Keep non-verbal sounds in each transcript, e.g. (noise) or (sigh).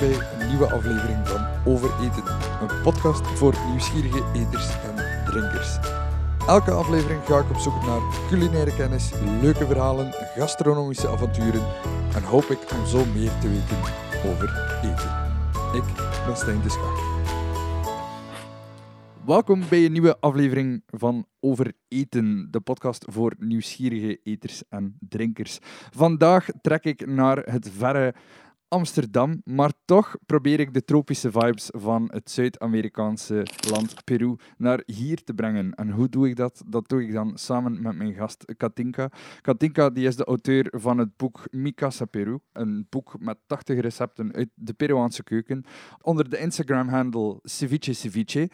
bij een nieuwe aflevering van Over Eten. Een podcast voor nieuwsgierige eters en drinkers. Elke aflevering ga ik op zoek naar culinaire kennis, leuke verhalen, gastronomische avonturen en hoop ik om zo meer te weten over eten. Ik ben Stijn de. Welkom bij een nieuwe aflevering van Over Eten, de podcast voor nieuwsgierige eters en drinkers. Vandaag trek ik naar het verre Amsterdam, maar toch probeer ik de tropische vibes van het Zuid-Amerikaanse land Peru naar hier te brengen. En hoe doe ik dat? Dat doe ik dan samen met mijn gast Katinka. Katinka die is de auteur van het boek Mi Casa Peru, een boek met 80 recepten uit de Peruaanse keuken. Onder de Instagram-handle Ceviche Ceviche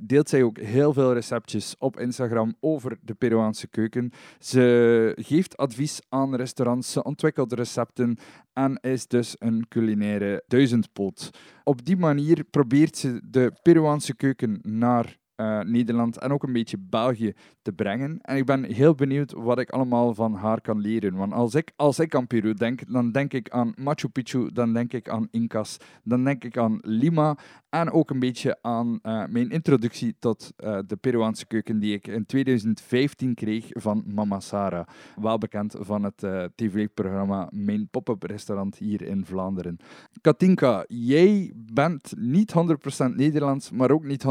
deelt zij ook heel veel receptjes op Instagram over de Peruaanse keuken. Ze geeft advies aan restaurants, ze ontwikkelt recepten en is dus culinaire duizendpoot. Op die manier probeert ze de Peruaanse keuken naar uh, Nederland en ook een beetje België te brengen. En ik ben heel benieuwd wat ik allemaal van haar kan leren. Want als ik, als ik aan Peru denk, dan denk ik aan Machu Picchu, dan denk ik aan Incas, dan denk ik aan Lima en ook een beetje aan uh, mijn introductie tot uh, de Peruaanse keuken die ik in 2015 kreeg van Mama Sara. Wel bekend van het tv-programma Mijn Pop-up Restaurant hier in Vlaanderen. Katinka, jij bent niet 100% Nederlands, maar ook niet 100%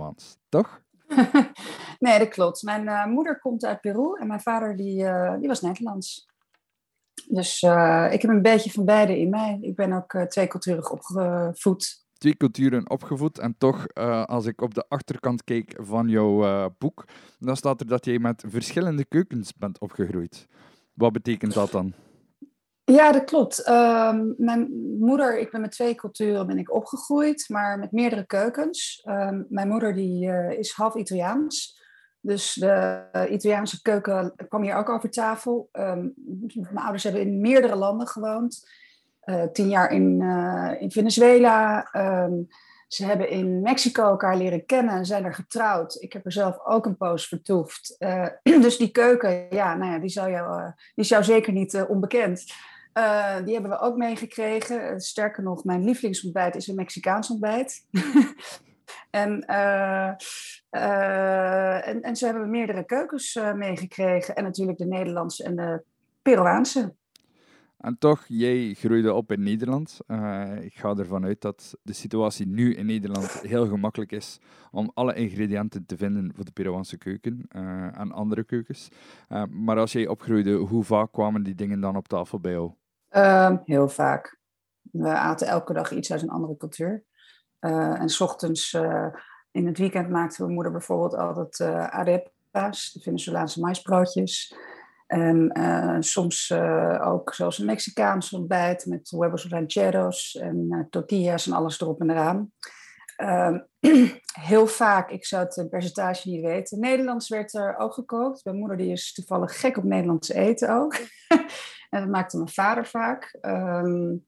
Peruaans, toch? (laughs) nee, dat klopt. Mijn uh, moeder komt uit Peru en mijn vader die, uh, die was Nederlands. Dus uh, ik heb een beetje van beide in mij. Ik ben ook tweeculturig opgevoed. Twee culturen opgevoed en toch, als ik op de achterkant kijk van jouw boek, dan staat er dat jij met verschillende keukens bent opgegroeid. Wat betekent dat dan? Ja, dat klopt. Uh, mijn moeder, ik ben met twee culturen ben ik opgegroeid, maar met meerdere keukens. Uh, mijn moeder die, uh, is half Italiaans. Dus de Italiaanse keuken kwam hier ook over tafel. Um, mijn ouders hebben in meerdere landen gewoond. Eh, tien jaar in, eh, in Venezuela. Ze hebben in Mexico elkaar leren kennen en zijn er getrouwd. Ik heb er zelf ook een poos vertoefd. (clears throat) dus die keuken, ja, nou ja, die, zou jou, die is jou zeker niet onbekend. Uh, die hebben we ook meegekregen. Eh, sterker nog, mijn lievelingsontbijt is een Mexicaans ontbijt. (laughs) en, uh, en, en, zo hebben we meerdere keukens meegekregen. En natuurlijk de Nederlandse en de Peruaanse. En toch, jij groeide op in Nederland. ik ga ervan uit dat de situatie nu in Nederland heel gemakkelijk is om alle ingrediënten te vinden voor de Peruaanse keuken en andere keukens. maar als jij opgroeide, hoe vaak kwamen die dingen dan op tafel bij jou? Uh, heel vaak. We aten elke dag iets uit een andere cultuur. Uh, en s ochtends uh, in het weekend maakte mijn moeder bijvoorbeeld altijd uh, arepas, de Venezolaanse maisbroodjes. En soms ook zoals een Mexicaans ontbijt met huevos rancheros en tortillas en alles erop en eraan. Ehm, (clears throat) heel vaak, ik zou het percentage niet weten. Nederlands werd er ook gekookt. Mijn moeder die is toevallig gek op Nederlands eten ook. (laughs) En dat maakte mijn vader vaak. Um,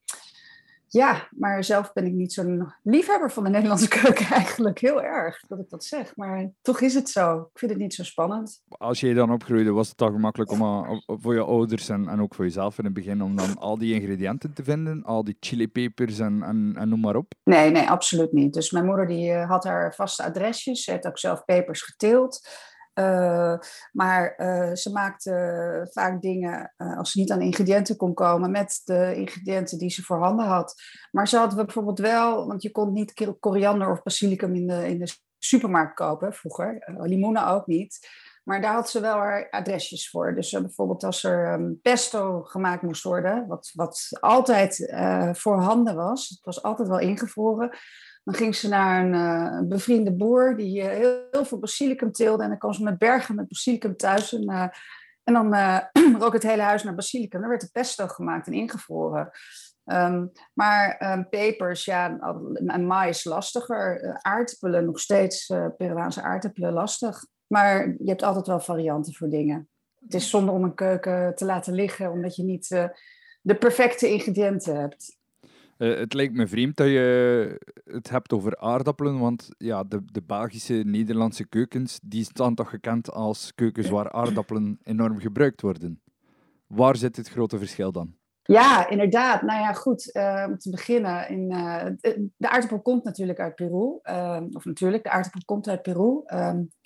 ja, maar zelf ben ik niet zo'n liefhebber van de Nederlandse (laughs) keuken eigenlijk. Heel erg dat ik dat zeg. Maar toch is het zo. Ik vind het niet zo spannend. Als je dan opgroeide, was het toch gemakkelijk om, uh, voor je ouders en, en ook voor jezelf in het begin om dan al die ingrediënten te vinden? Al die chilipepers en, en, en noem maar op? Nee, nee, absoluut niet. Dus mijn moeder die, uh, had haar vaste adresjes. Ze heeft ook zelf pepers geteeld. Uh, maar uh, ze maakte vaak dingen, uh, als ze niet aan ingrediënten kon komen, met de ingrediënten die ze voorhanden had. Maar ze hadden bijvoorbeeld wel, want je kon niet koriander of basilicum in de, in de supermarkt kopen vroeger, limoenen ook niet. Maar daar had ze wel haar adresjes voor. Dus bijvoorbeeld als er um, pesto gemaakt moest worden, wat, wat altijd voorhanden was, het was altijd wel ingevroren dan ging ze naar een, uh, bevriende boer die uh, heel, veel basilicum teelde. En dan kwam ze met bergen met basilicum thuis. En, uh, en dan (clears throat) rook het hele huis naar basilicum. Dan werd de pesto gemaakt en ingevroren. Um, maar um, pepers, ja, en mais lastiger. aardappelen, nog steeds Peruaanse aardappelen lastig. Maar je hebt altijd wel varianten voor dingen. Het is zonde om een keuken te laten liggen, omdat je niet de perfecte ingrediënten hebt. Uh, het lijkt me vreemd dat je het hebt over aardappelen, want ja, de, de Belgische, Nederlandse keukens, die staan toch gekend als keukens waar aardappelen enorm gebruikt worden. Waar zit het grote verschil dan? Ja, inderdaad. Nou ja, goed. Uh, om te beginnen. In, uh, de, aardappel komt natuurlijk uit Peru. Of natuurlijk, de aardappel komt uit Peru.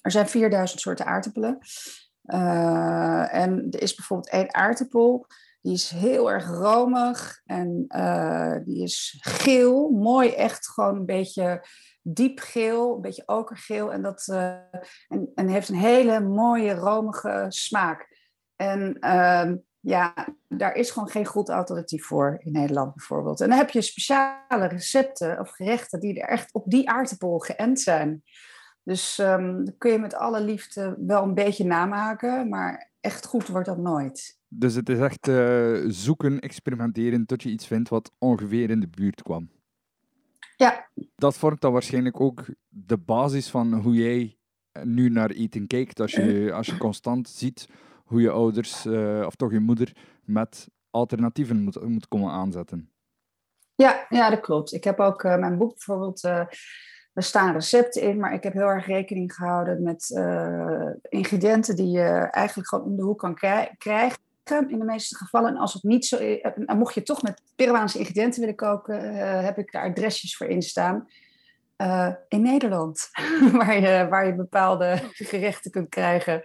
Er zijn 4000 soorten aardappelen. En er is bijvoorbeeld één aardappel. Die is heel erg romig en die is geel. Mooi, echt gewoon een beetje diep geel, een beetje okergeel. En, dat, en, en heeft een hele mooie romige smaak. En ehm, ja, daar is gewoon geen goed alternatief voor in Nederland bijvoorbeeld. En dan heb je speciale recepten of gerechten die er echt op die aardappel geënt zijn. Dus um, kun je met alle liefde wel een beetje namaken, maar echt goed wordt dat nooit. Dus het is echt uh, zoeken, experimenteren tot je iets vindt wat ongeveer in de buurt kwam. Ja. Dat vormt dan waarschijnlijk ook de basis van hoe jij nu naar eten kijkt. Als je, (clears throat) als je constant ziet hoe je ouders, uh, of toch je moeder, met alternatieven moet, moet komen aanzetten. Ja, ja, dat klopt. Ik heb ook uh, mijn boek bijvoorbeeld. Er staan recepten in, maar ik heb heel erg rekening gehouden met ingrediënten die je eigenlijk gewoon om de hoek kan krijgen in de meeste gevallen. En als het niet zo en mocht je toch met Peruaanse ingrediënten willen koken, heb ik daar adresjes voor in staan. in Nederland, (laughs) waar, je, waar je bepaalde (laughs) gerechten kunt krijgen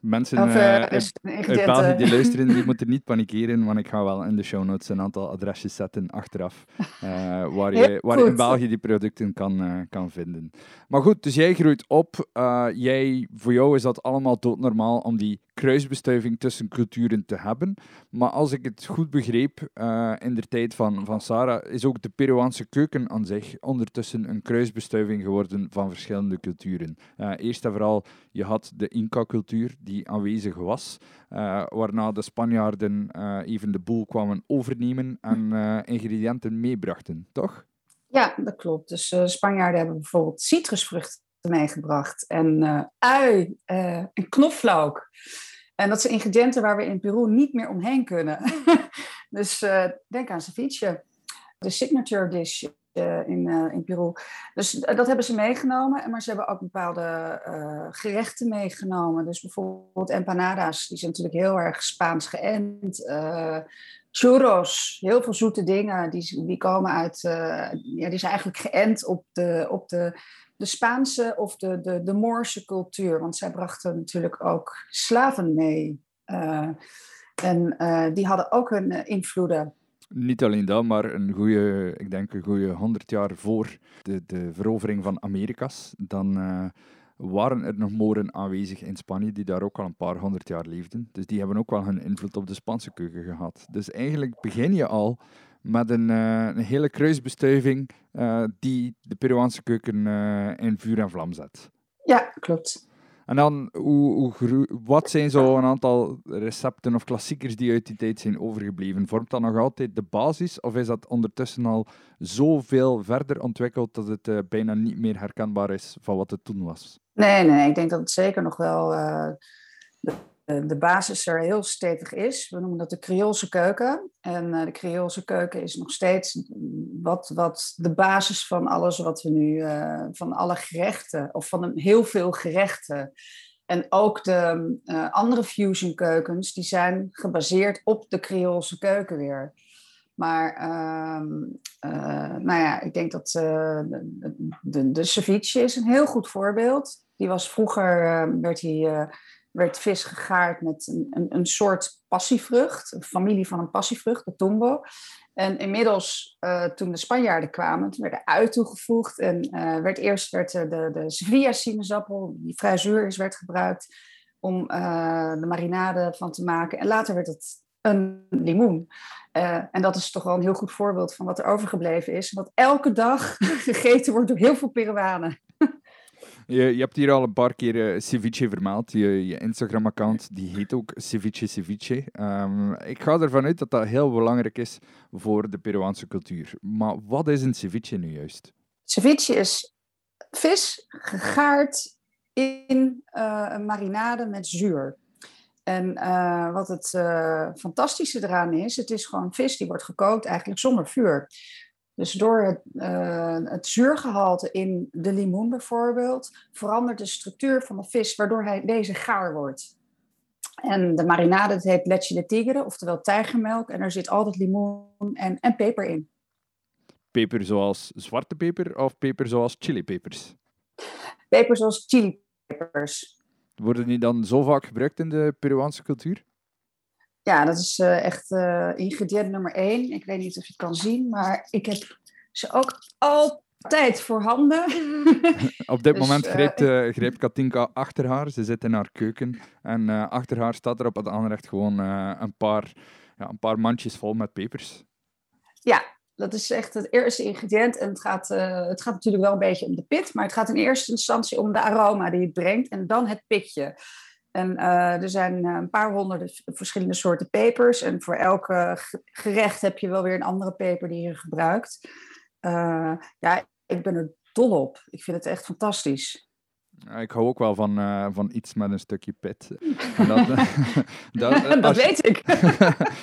Mensen of, uh, uit België die luisteren, die (laughs) moeten niet panikeren, want ik ga wel in de show notes een aantal adresjes zetten achteraf, (laughs) uh, waar je waar in België die producten kan, uh, kan vinden. Maar goed, dus jij groeit op. jij, voor jou is dat allemaal doodnormaal om die kruisbestuiving tussen culturen te hebben. Maar als ik het goed begreep, in de tijd van, van Sarah, is ook de Peruaanse keuken aan zich ondertussen een kruisbestuiving geworden van verschillende culturen. eerst en vooral, je had de Inca-cultuur, die aanwezig was. Uh, waarna de Spanjaarden even de boel kwamen overnemen en (laughs) ingrediënten meebrachten, toch? Ja, dat klopt. Dus Spanjaarden hebben bijvoorbeeld citrusvruchten meegebracht en ui en knoflook. En dat zijn ingrediënten waar we in Peru niet meer omheen kunnen. (laughs) dus denk aan ceviche. De signature dish uh, in, uh, in Peru. Dus dat hebben ze meegenomen. Maar ze hebben ook bepaalde gerechten meegenomen. Dus bijvoorbeeld empanadas, die zijn natuurlijk heel erg Spaans geënt. churros, heel veel zoete dingen, die, die komen uit... ja, die zijn eigenlijk geënt op de, op de, de Spaanse of de, de, de Moorse cultuur. Want zij brachten natuurlijk ook slaven mee. en die hadden ook hun invloeden. Niet alleen dat, maar een goede, ik denk een goede honderd jaar voor de, de verovering van Amerika's, dan waren er nog moren aanwezig in Spanje die daar ook al een paar honderd jaar leefden. Dus die hebben ook wel hun invloed op de Spaanse keuken gehad. Dus eigenlijk begin je al met een, uh, een hele kruisbestuiving uh, die de Peruaanse keuken in vuur en vlam zet. Ja, klopt. En dan, hoe, hoe, wat zijn zo een aantal recepten of klassiekers die uit die tijd zijn overgebleven? Vormt dat nog altijd de basis of is dat ondertussen al zoveel verder ontwikkeld dat het uh, bijna niet meer herkenbaar is van wat het toen was? Nee, nee, ik denk dat het zeker nog wel uh, de, de, basis er heel stevig is. We noemen dat de Creoolse keuken. En uh, de Creoolse keuken is nog steeds wat, wat de basis van alles wat we nu, uh, van alle gerechten, of van heel veel gerechten. En ook de andere fusion keukens, die zijn gebaseerd op de Creoolse keuken weer. Maar uh, nou ja, ik denk dat de, de, de ceviche is een heel goed voorbeeld. Die was vroeger, werd hij werd vis gegaard met een, een, een soort passievrucht, een familie van een passievrucht, de tumbo. En inmiddels, uh, toen de Spanjaarden kwamen, toen werd er uit toegevoegd. En uh, werd eerst werd de, de Sevilla-sinaasappel, die vrij zuur is, werd gebruikt om uh, de marinade van te maken. En later werd het een limoen. en dat is toch wel een heel goed voorbeeld van wat er overgebleven is. Wat elke dag (laughs) gegeten wordt door heel veel Peruanen. Je, je hebt hier al een paar keer uh, ceviche vermeld. Je, je Instagram-account die heet ook ceviche ceviche. Um, ik ga ervan uit dat dat heel belangrijk is voor de Peruaanse cultuur. Maar wat is een ceviche nu juist? Ceviche is vis gegaard in uh, een marinade met zuur. En uh, wat het uh, fantastische eraan is, het is gewoon vis die wordt gekookt eigenlijk zonder vuur. Dus door het, uh, het zuurgehalte in de limoen bijvoorbeeld, verandert de structuur van de vis, waardoor hij, deze gaar wordt. En de marinade heet leche de tigre, oftewel tijgermelk. En er zit altijd limoen en, en peper in. Peper zoals zwarte peper of peper zoals chilipepers? Peper zoals chilipepers. Worden die dan zo vaak gebruikt in de Peruaanse cultuur? Ja, dat is uh, echt uh, ingrediënt nummer één. Ik weet niet of je het kan zien, maar ik heb ze ook altijd voorhanden. (laughs) Op dit dus, moment grijpt, uh, grijpt Katinka achter haar. Ze zit in haar keuken. En achter haar staat er op het aanrecht gewoon een, paar, ja, een paar mandjes vol met pepers. Ja, dat is echt het eerste ingrediënt. En het gaat, uh, het gaat natuurlijk wel een beetje om de pit, maar het gaat in eerste instantie om de aroma die het brengt en dan het pitje. En uh, er zijn eh, een paar honderden verschillende soorten pepers. En voor elke gerecht heb je wel weer een andere peper die je gebruikt. Uh, ja, ik ben er dol op. Ik vind het echt fantastisch. Ik hou ook wel van, uh, van iets met een stukje pit. (laughs) dat, (laughs) dat, (laughs) dat weet ik.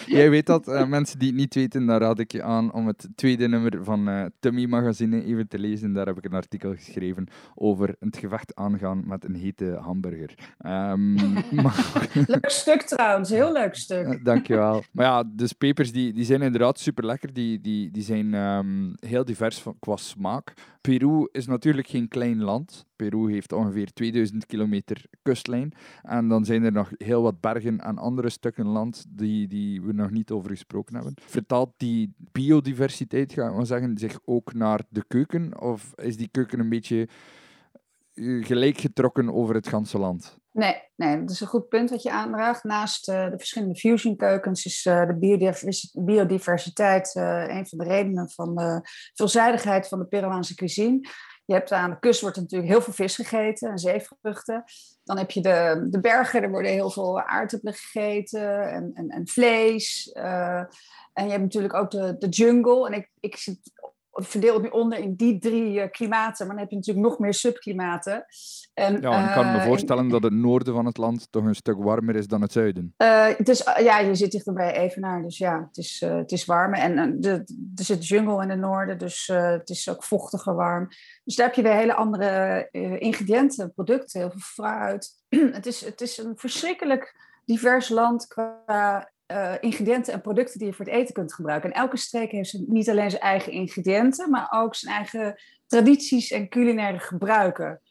Jij weet dat. Uh, mensen die het niet weten, daar raad ik je aan om het tweede nummer van uh, Tummy Magazine even te lezen. Daar heb ik een artikel geschreven over het gevecht aangaan met een hete hamburger. Um, maar... leuk stuk trouwens, heel leuk stuk. dankjewel. Maar ja, dus pepers die, die zijn inderdaad super lekker. Die, die, die zijn um, heel divers van, qua smaak. Peru is natuurlijk geen klein land. Peru heeft ongeveer 2000 kilometer kustlijn. En dan zijn er nog heel wat bergen en andere stukken land die, die we nog niet over gesproken hebben. Vertaalt die biodiversiteit, gaan we zeggen, zich ook naar de keuken? Of is die keuken een beetje eh, gelijk getrokken over het ganse land? Nee, nee, dat is een goed punt wat je aandraagt. Naast uh, de verschillende fusionkeukens is uh, de biodiversiteit uh, een van de redenen van de veelzijdigheid van de Peruaanse cuisine. Je hebt aan de kust wordt natuurlijk heel veel vis gegeten en zeevruchten. Dan heb je de, de bergen, er worden heel veel aardappelen gegeten en, en, en vlees. en je hebt natuurlijk ook de, de jungle. En ik, ik zit verdeel het nu onder in die drie uh, klimaten, maar dan heb je natuurlijk nog meer subklimaten. En, ja, ik kan me eh, voorstellen dat het noorden van het land toch een stuk warmer is dan het zuiden. Uh, is, ja, je zit dichter bij Evenaar, dus ja, het is, het is warmer. En de, er zit jungle in het noorden, dus het is ook vochtiger warm. Dus daar heb je weer hele andere ingrediënten, producten, heel veel fruit. (clears throat) het, is, het is een verschrikkelijk divers land qua uh, ingrediënten en producten die je voor het eten kunt gebruiken. En elke streek heeft niet alleen zijn eigen ingrediënten, maar ook zijn eigen tradities en culinaire gebruiken.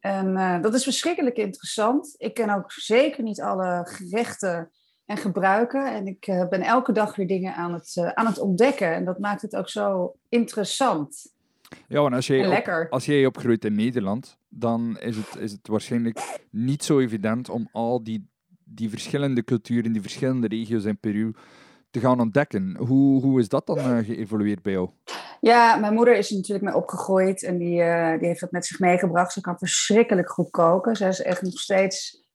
En uh, dat is verschrikkelijk interessant. Ik ken ook zeker niet alle gerechten en gebruiken. En ik uh, ben elke dag weer dingen aan het, aan het ontdekken. En dat maakt het ook zo interessant. Ja, en als jij, op, als jij opgroeit in Nederland, dan is het, is het waarschijnlijk niet zo evident om al die die verschillende culturen, die verschillende regio's in Peru te gaan ontdekken. Hoe, hoe is dat dan uh, geëvolueerd bij jou? Ja, mijn moeder is natuurlijk mee opgegroeid en die, uh, die heeft dat met zich meegebracht. Ze kan verschrikkelijk goed koken. Zij is echt nog steeds,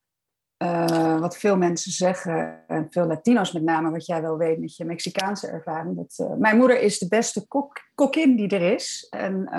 uh, wat veel mensen zeggen, en veel Latino's met name, wat jij wel weet met je Mexicaanse ervaring. Dat, mijn moeder is de beste kok, kokin die er is. En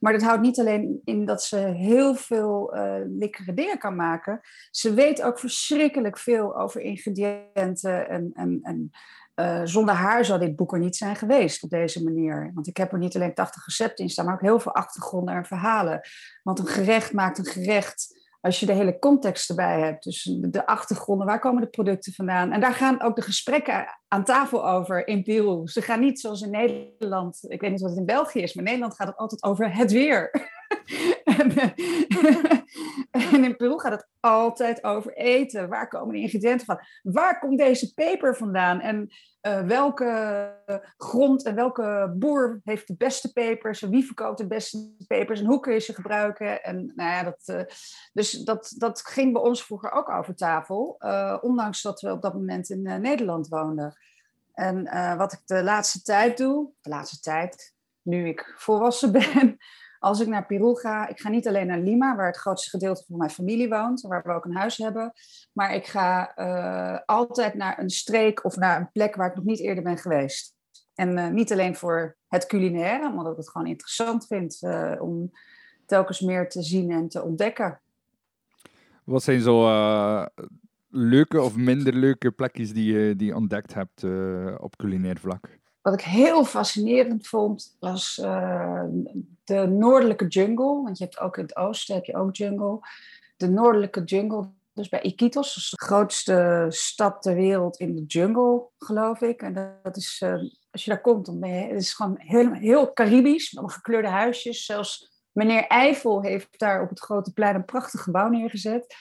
maar dat houdt niet alleen in dat ze heel veel uh, lekkere dingen kan maken. Ze weet ook verschrikkelijk veel over ingrediënten. En, en, en uh, zonder haar zou dit boek er niet zijn geweest op deze manier. Want ik heb er niet alleen 80 recepten in staan, maar ook heel veel achtergronden en verhalen. Want een gerecht maakt een gerecht als je de hele context erbij hebt, dus de achtergronden, waar komen de producten vandaan? En daar gaan ook de gesprekken aan tafel over in Peru. Ze gaan niet zoals in Nederland, ik weet niet wat het in België is, maar in Nederland gaat het altijd over het weer. (laughs) en, in Peru gaat het altijd over eten. Waar komen de ingrediënten van? Waar komt deze peper vandaan? En uh, welke grond en welke boer heeft de beste pepers? En wie verkoopt de beste pepers? En hoe kun je ze gebruiken? En nou ja, dat, uh, dus dat, dat ging bij ons vroeger ook over tafel. Uh, ondanks dat we op dat moment in Nederland woonden. En wat ik de laatste tijd doe, de laatste tijd, nu ik volwassen (laughs) ben, als ik naar Peru ga, ik ga niet alleen naar Lima, waar het grootste gedeelte van mijn familie woont, waar we ook een huis hebben, maar ik ga uh, altijd naar een streek of naar een plek waar ik nog niet eerder ben geweest. En uh, niet alleen voor het culinaire, omdat ik het gewoon interessant vind uh, om telkens meer te zien en te ontdekken. Wat zijn zo leuke of minder leuke plekjes die je die ontdekt hebt op culinair vlak? Wat ik heel fascinerend vond, was uh, de noordelijke jungle. Want je hebt ook in het oosten heb je ook jungle. De noordelijke jungle, Dus bij Iquitos, dat is de grootste stad ter wereld in de jungle, geloof ik. En dat is, uh, als je daar komt, dan het is gewoon heel, heel Caribisch, met gekleurde huisjes. Zelfs meneer Eiffel heeft daar op het grote plein een prachtig gebouw neergezet.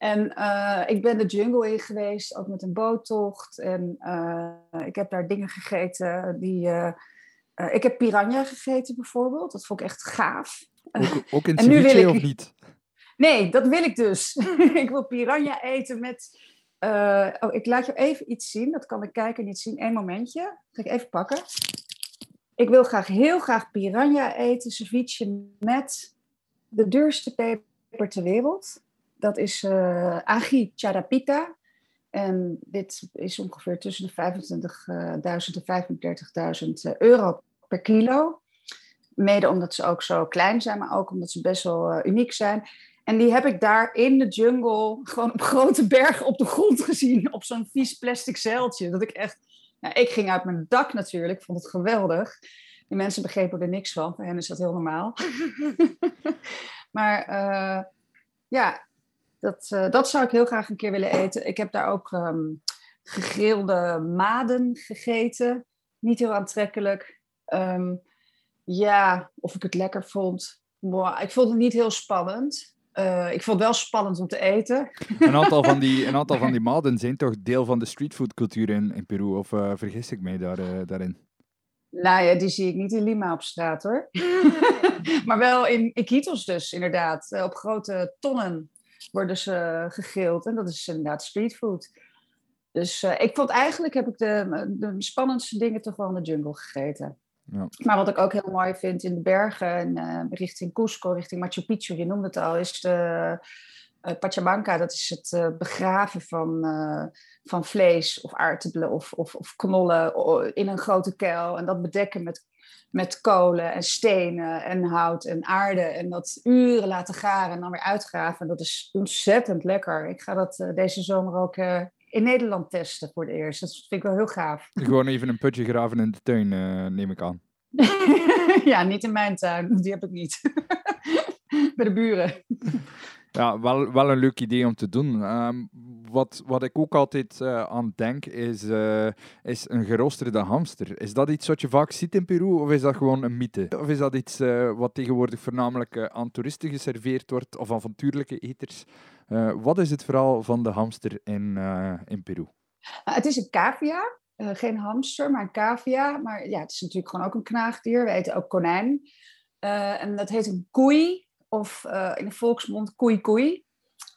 En uh, ik ben de jungle in geweest, ook met een boottocht. En uh, ik heb daar dingen gegeten die... ik heb piranha gegeten bijvoorbeeld, dat vond ik echt gaaf. Ook, ook in (laughs) ceviche of niet? Nee, dat wil ik dus. (laughs) ik wil piranha eten met... Oh, ik laat je even iets zien. Dat kan de kijker niet zien. Eén momentje. Ga ik even pakken. Ik wil graag, heel graag piranha eten, ceviche met de duurste peper ter wereld. Dat is uh, Agi Charapita. En dit is ongeveer tussen de 25.000 en 35.000 euro per kilo. Mede omdat ze ook zo klein zijn, maar ook omdat ze best wel uniek zijn. En die heb ik daar in de jungle, gewoon op grote bergen op de grond gezien, op zo'n vies plastic zeiltje. Dat ik echt, nou, ik ging uit mijn dak natuurlijk, vond het geweldig. Die mensen begrepen er niks van, voor hen is dat heel normaal. (laughs) maar ja, dat, uh, dat zou ik heel graag een keer willen eten. Ik heb daar ook um, gegrilde maden gegeten. Niet heel aantrekkelijk. Um, ja, of ik het lekker vond. Wow, ik vond het niet heel spannend. Uh, ik vond het wel spannend om te eten. Een aantal van die, een aantal van (laughs) die maden zijn toch deel van de streetfoodcultuur in, in Peru? Of uh, vergis ik mij daar, uh, daarin? Nou ja, die zie ik niet in Lima op straat hoor. (laughs) (laughs) maar wel in Iquitos dus, inderdaad. op grote tonnen worden ze gegrild. En dat is inderdaad streetfood. Dus ik vond eigenlijk, heb ik de, de spannendste dingen toch wel in de jungle gegeten. Ja. Maar wat ik ook heel mooi vind in de bergen, en, uh, richting Cusco, richting Machu Picchu, je noemde het al, is de uh, Pachamanca. Dat is het uh, begraven van, van vlees of aardappelen of, of, of, knollen in een grote kuil. En dat bedekken met, met kolen en stenen en hout en aarde. En dat uren laten garen en dan weer uitgraven. En dat is ontzettend lekker. Ik ga dat deze zomer ook in Nederland testen voor het eerst. Dat vind ik wel heel gaaf. Gewoon even een putje graven in de tuin, uh, neem ik aan. (laughs) ja, niet in mijn tuin. Die heb ik niet. (laughs) Bij de buren. (laughs) Ja, wel, wel een leuk idee om te doen. Um, wat, wat ik ook altijd uh, aan denk, is, uh, is een geroosterde hamster. Is dat iets wat je vaak ziet in Peru, of is dat gewoon een mythe? Of is dat iets uh, wat tegenwoordig voornamelijk aan toeristen geserveerd wordt, of avontuurlijke eters? wat is het verhaal van de hamster in, in Peru? het is een cavia. geen hamster, maar een cavia. Maar ja, het is natuurlijk gewoon ook een knaagdier. We eten ook konijn. en dat heet een koei, of in de volksmond koei koei.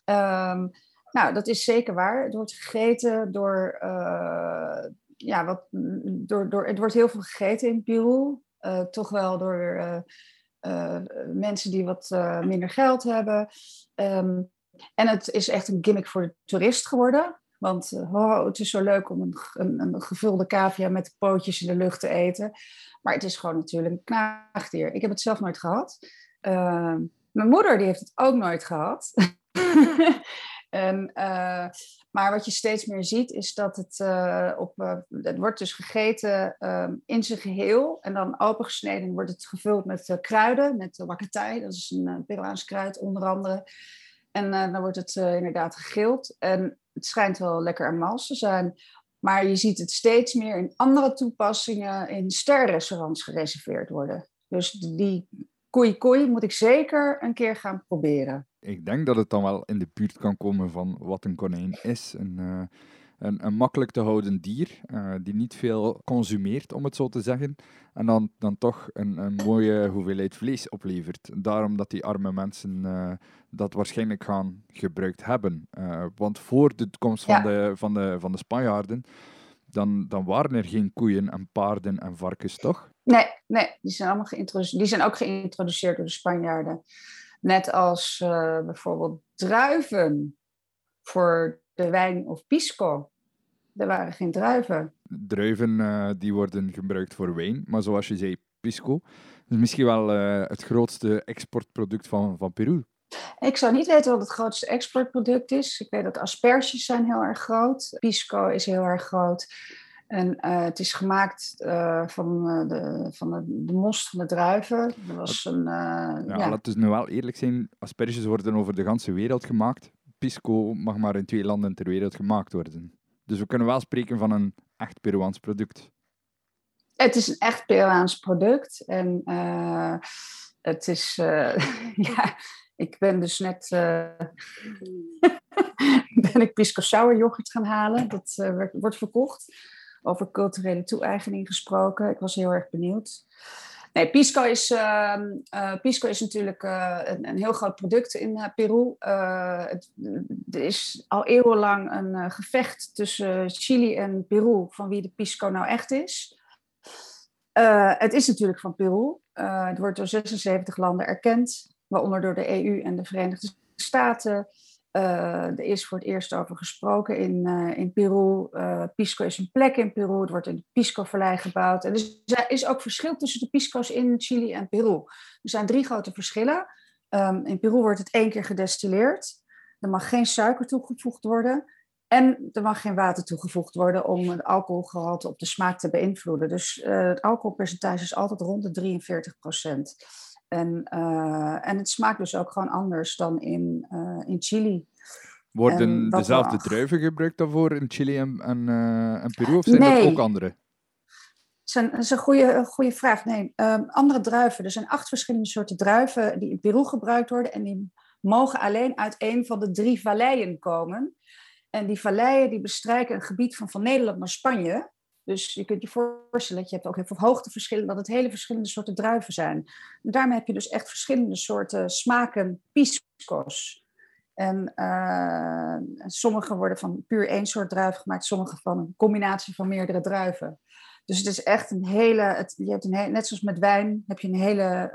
Um, nou, dat is zeker waar. Het wordt gegeten door, uh, ja, wat, door, door, het wordt heel veel gegeten in Peru. Uh, toch wel door mensen die wat minder geld hebben. Um, en het is echt een gimmick voor de toerist geworden. Want oh, het is zo leuk om een, een, gevulde cavia met pootjes in de lucht te eten. Maar het is gewoon natuurlijk een knaagdier. Ik heb het zelf nooit gehad. Mijn moeder die heeft het ook nooit gehad. (laughs) En, uh, maar wat je steeds meer ziet, is dat het uh, op. Uh, het wordt dus gegeten ehm, in zijn geheel. En dan opengesneden wordt het gevuld met kruiden, met wakatay. Dat is een Peruaans kruid, onder andere. En dan wordt het inderdaad gegild. En het schijnt wel lekker en mals te zijn. Maar je ziet het steeds meer in andere toepassingen in sterrenrestaurants gereserveerd worden. Dus die koei koei moet ik zeker een keer gaan proberen ik denk dat het dan wel in de buurt kan komen van wat een konijn is. Een, uh, een, een, makkelijk te houden dier, uh, die niet veel consumeert, om het zo te zeggen. En dan, dan toch een, een mooie hoeveelheid vlees oplevert. Daarom dat die arme mensen uh, dat waarschijnlijk gaan gebruikt hebben. want voor de komst van, de, van, de, van de Spanjaarden, dan, dan waren er geen koeien en paarden en varkens, toch? Nee, nee die, zijn allemaal geïntroduceerd. die zijn ook geïntroduceerd door de Spanjaarden. Net als uh, bijvoorbeeld druiven voor de wijn of pisco. Er waren geen druiven. Druiven uh, die worden gebruikt voor wijn, maar zoals je zei, pisco is misschien wel uh, het grootste exportproduct van, van Peru. Ik zou niet weten wat het grootste exportproduct is. Ik weet dat asperges zijn heel erg groot. Pisco is heel erg groot. En uh, het is gemaakt uh, van, uh, de, van de, de, most van de druiven. Dat was een, ja, we nu wel eerlijk zijn. Asperges worden over de hele wereld gemaakt. pisco mag maar in twee landen ter wereld gemaakt worden. Dus we kunnen wel spreken van een echt Peruaans product. Het is een echt Peruaans product. En uh, het is, uh, (laughs) ja, ik ben dus net, uh, (laughs) ben ik pisco sour yoghurt gaan halen. Dat wordt verkocht. Over culturele toe-eigening gesproken. Ik was heel erg benieuwd. Nee, Pisco is, uh, uh, Pisco is natuurlijk uh, een, een, heel groot product in Peru. Het, er is al eeuwenlang een gevecht tussen Chili en Peru van wie de Pisco nou echt is. het is natuurlijk van Peru. het wordt door 76 landen erkend, waaronder door de EU en de Verenigde Staten. Uh, er is voor het eerst over gesproken in, uh, in Peru. Uh, Pisco is een plek in Peru. Het wordt in Pisco-vallei gebouwd. En dus er is ook verschil tussen de Pisco's in Chili en Peru. Er zijn drie grote verschillen. Um, in Peru wordt het één keer gedestilleerd. Er mag geen suiker toegevoegd worden. En er mag geen water toegevoegd worden om het alcoholgehalte op de smaak te beïnvloeden. Dus het alcoholpercentage is altijd rond de 43 procent. En, uh, en het smaakt dus ook gewoon anders dan in, uh, in Chili. Worden dezelfde druiven gebruikt daarvoor in Chili en, en, en Peru? Of zijn nee. er ook andere? Dat is een goede, goede vraag. Nee, um, andere druiven. Er zijn acht verschillende soorten druiven die in Peru gebruikt worden. En die mogen alleen uit een van de drie valleien komen. En die valleien die bestrijken een gebied van van Nederland naar Spanje. Dus je kunt je voorstellen dat je hebt ook heel veel hoogteverschillen, dat het hele verschillende soorten druiven zijn. En daarmee heb je dus echt verschillende soorten smaken pisco's. En uh, sommige worden van puur één soort druif gemaakt, sommige van een combinatie van meerdere druiven. Dus het is echt een hele, het, je hebt een net zoals met wijn, heb je een hele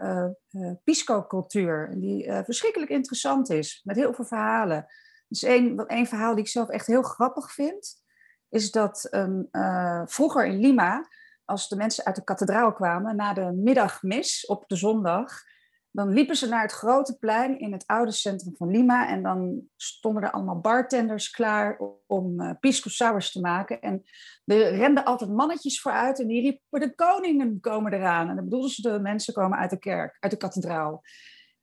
uh, pisco-cultuur. Die verschrikkelijk interessant is, met heel veel verhalen. Dus één, één verhaal die ik zelf echt heel grappig vind is dat uh, vroeger in Lima, als de mensen uit de kathedraal kwamen na de middagmis op de zondag, dan liepen ze naar het grote plein in het oude centrum van Lima en dan stonden er allemaal bartenders klaar om uh, pisco sours te maken. En er renden altijd mannetjes vooruit en die riepen de koningen komen eraan. En dan bedoelden ze de mensen komen uit de kerk, uit de kathedraal.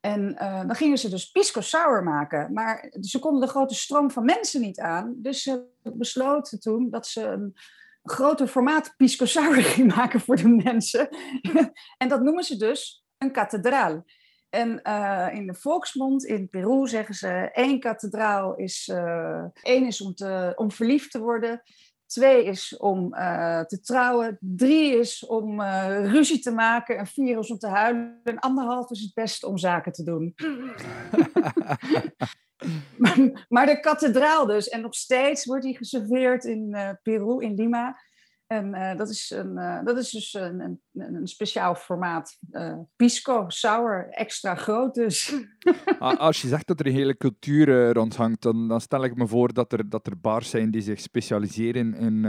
En uh, dan gingen ze dus pisco sour maken. Maar ze konden de grote stroom van mensen niet aan. Dus ze besloten toen dat ze een groter formaat pisco sour (laughs) gingen maken voor de mensen. (laughs) en dat noemen ze dus een kathedraal. En uh, in de volksmond in Peru zeggen ze: één kathedraal is, uh, één is om, te, om verliefd te worden, Twee is om uh, te trouwen. Drie is om uh, ruzie te maken. En vier is om te huilen. En anderhalf is het beste om zaken te doen. maar, (laughs) (laughs) maar, de kathedraal dus. En nog steeds wordt die geserveerd in uh, Peru, in Lima. En uh, dat, is een, uh, dat is dus een, een, een speciaal formaat. Uh, pisco, sour, extra groot dus. (laughs) Als je zegt dat er een hele cultuur rondhangt, dan, dan stel ik me voor dat er, dat er bars zijn die zich specialiseren in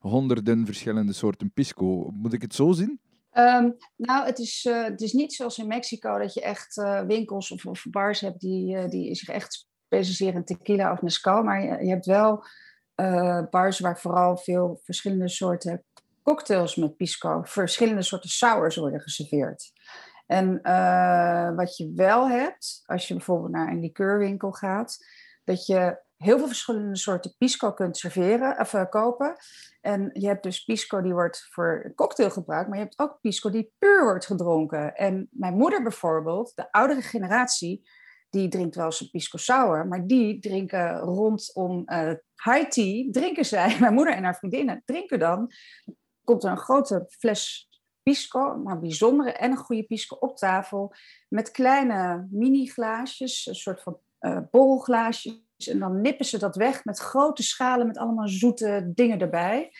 honderden verschillende soorten pisco. Moet ik het zo zien? Um, nou, het is, het is niet zoals in Mexico dat je echt winkels of, of, bars hebt die, die zich echt specialiseren in tequila of mezcal. Maar je, je hebt wel uh, bars waar vooral veel verschillende soorten cocktails met pisco, verschillende soorten sours worden geserveerd. En uh, wat je wel hebt, als je bijvoorbeeld naar een liqueurwinkel gaat, dat je heel veel verschillende soorten pisco kunt serveren, of uh, kopen. En je hebt dus pisco die wordt voor cocktail gebruikt, maar je hebt ook pisco die puur wordt gedronken. En mijn moeder bijvoorbeeld, de oudere generatie, die drinkt wel een pisco sour, maar die drinken rondom uh, high tea, drinken zij, (laughs) mijn moeder en haar vriendinnen drinken dan, komt er een grote fles pisco, maar bijzondere en een goede pisco op tafel, met kleine mini-glaasjes, een soort van uh, borrelglaasjes, en dan nippen ze dat weg met grote schalen met allemaal zoete dingen erbij.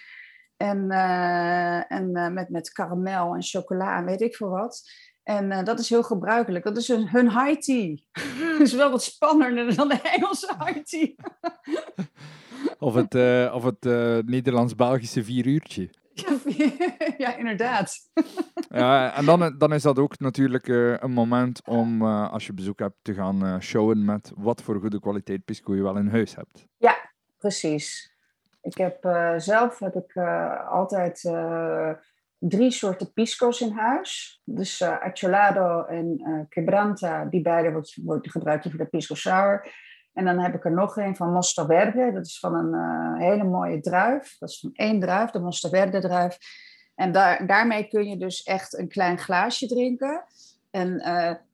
En, uh, en met, met karamel en chocola en weet ik veel wat. En dat is heel gebruikelijk. Dat is hun, hun high tea. (laughs) dat is wel wat spannender dan de Engelse high tea. (laughs) of het, uh, of het uh, Nederlands-Belgische vier uurtje. (laughs) Ja, inderdaad. (laughs) ja, en dan, dan is dat ook natuurlijk een moment om, als je bezoek hebt, te gaan showen met wat voor goede kwaliteit pisco je wel in huis hebt. Ja, precies. Ik heb zelf heb ik altijd drie soorten pisco's in huis. Dus acholado en quebranta, die beide wordt, wordt gebruikt voor de pisco sour. En dan heb ik er nog een van Mostaverde. Dat is van een hele mooie druif. Dat is van één druif, de Mostaverde druif. En daar, daarmee kun je dus echt een klein glaasje drinken. En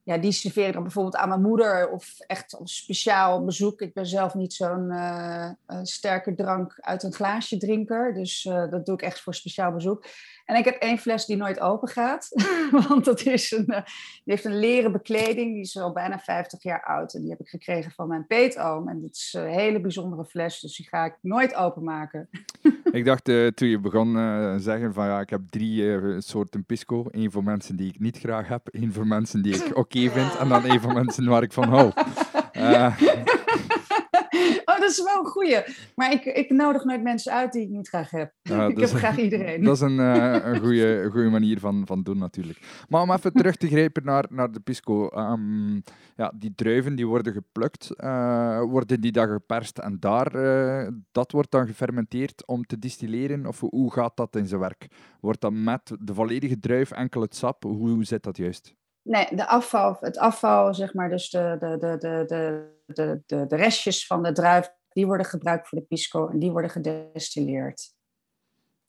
ja, die serveer ik dan bijvoorbeeld aan mijn moeder of echt op speciaal bezoek. Ik ben zelf niet zo'n uh, sterke drank uit een glaasje drinker. Dus uh, dat doe ik echt voor speciaal bezoek. En ik heb één fles die nooit open gaat. (laughs) Want dat is een, die heeft een leren bekleding. Die is al bijna 50 jaar oud. En die heb ik gekregen van mijn peetoom. En dit is een hele bijzondere fles. Dus die ga ik nooit openmaken. (laughs) ik dacht toen je begon zeggen van ja, ik heb drie soorten pisco. Eén voor mensen die ik niet graag heb. één voor mensen die ik (laughs) oké vind. En dan een van mensen waar ik van hou. (laughs) Uh. Oh, dat is wel een goeie. Maar ik, ik nodig nooit mensen uit die ik niet graag heb. (laughs) ik heb graag iedereen. Dat is een, uh, een goede, goede manier van, van doen, natuurlijk. Maar om even terug te grijpen naar, naar de pisco. Um, ja, die druiven die worden geplukt. Uh, worden die dan geperst en daar, uh, dat wordt dan gefermenteerd om te distilleren? Of hoe gaat dat in zijn werk? Wordt dat met de volledige druif enkel het sap? Hoe, hoe zit dat juist? Nee, de afval, het afval, zeg maar, dus de, de, de, de, de, de, de restjes van de druif, die worden gebruikt voor de pisco en die worden gedestilleerd.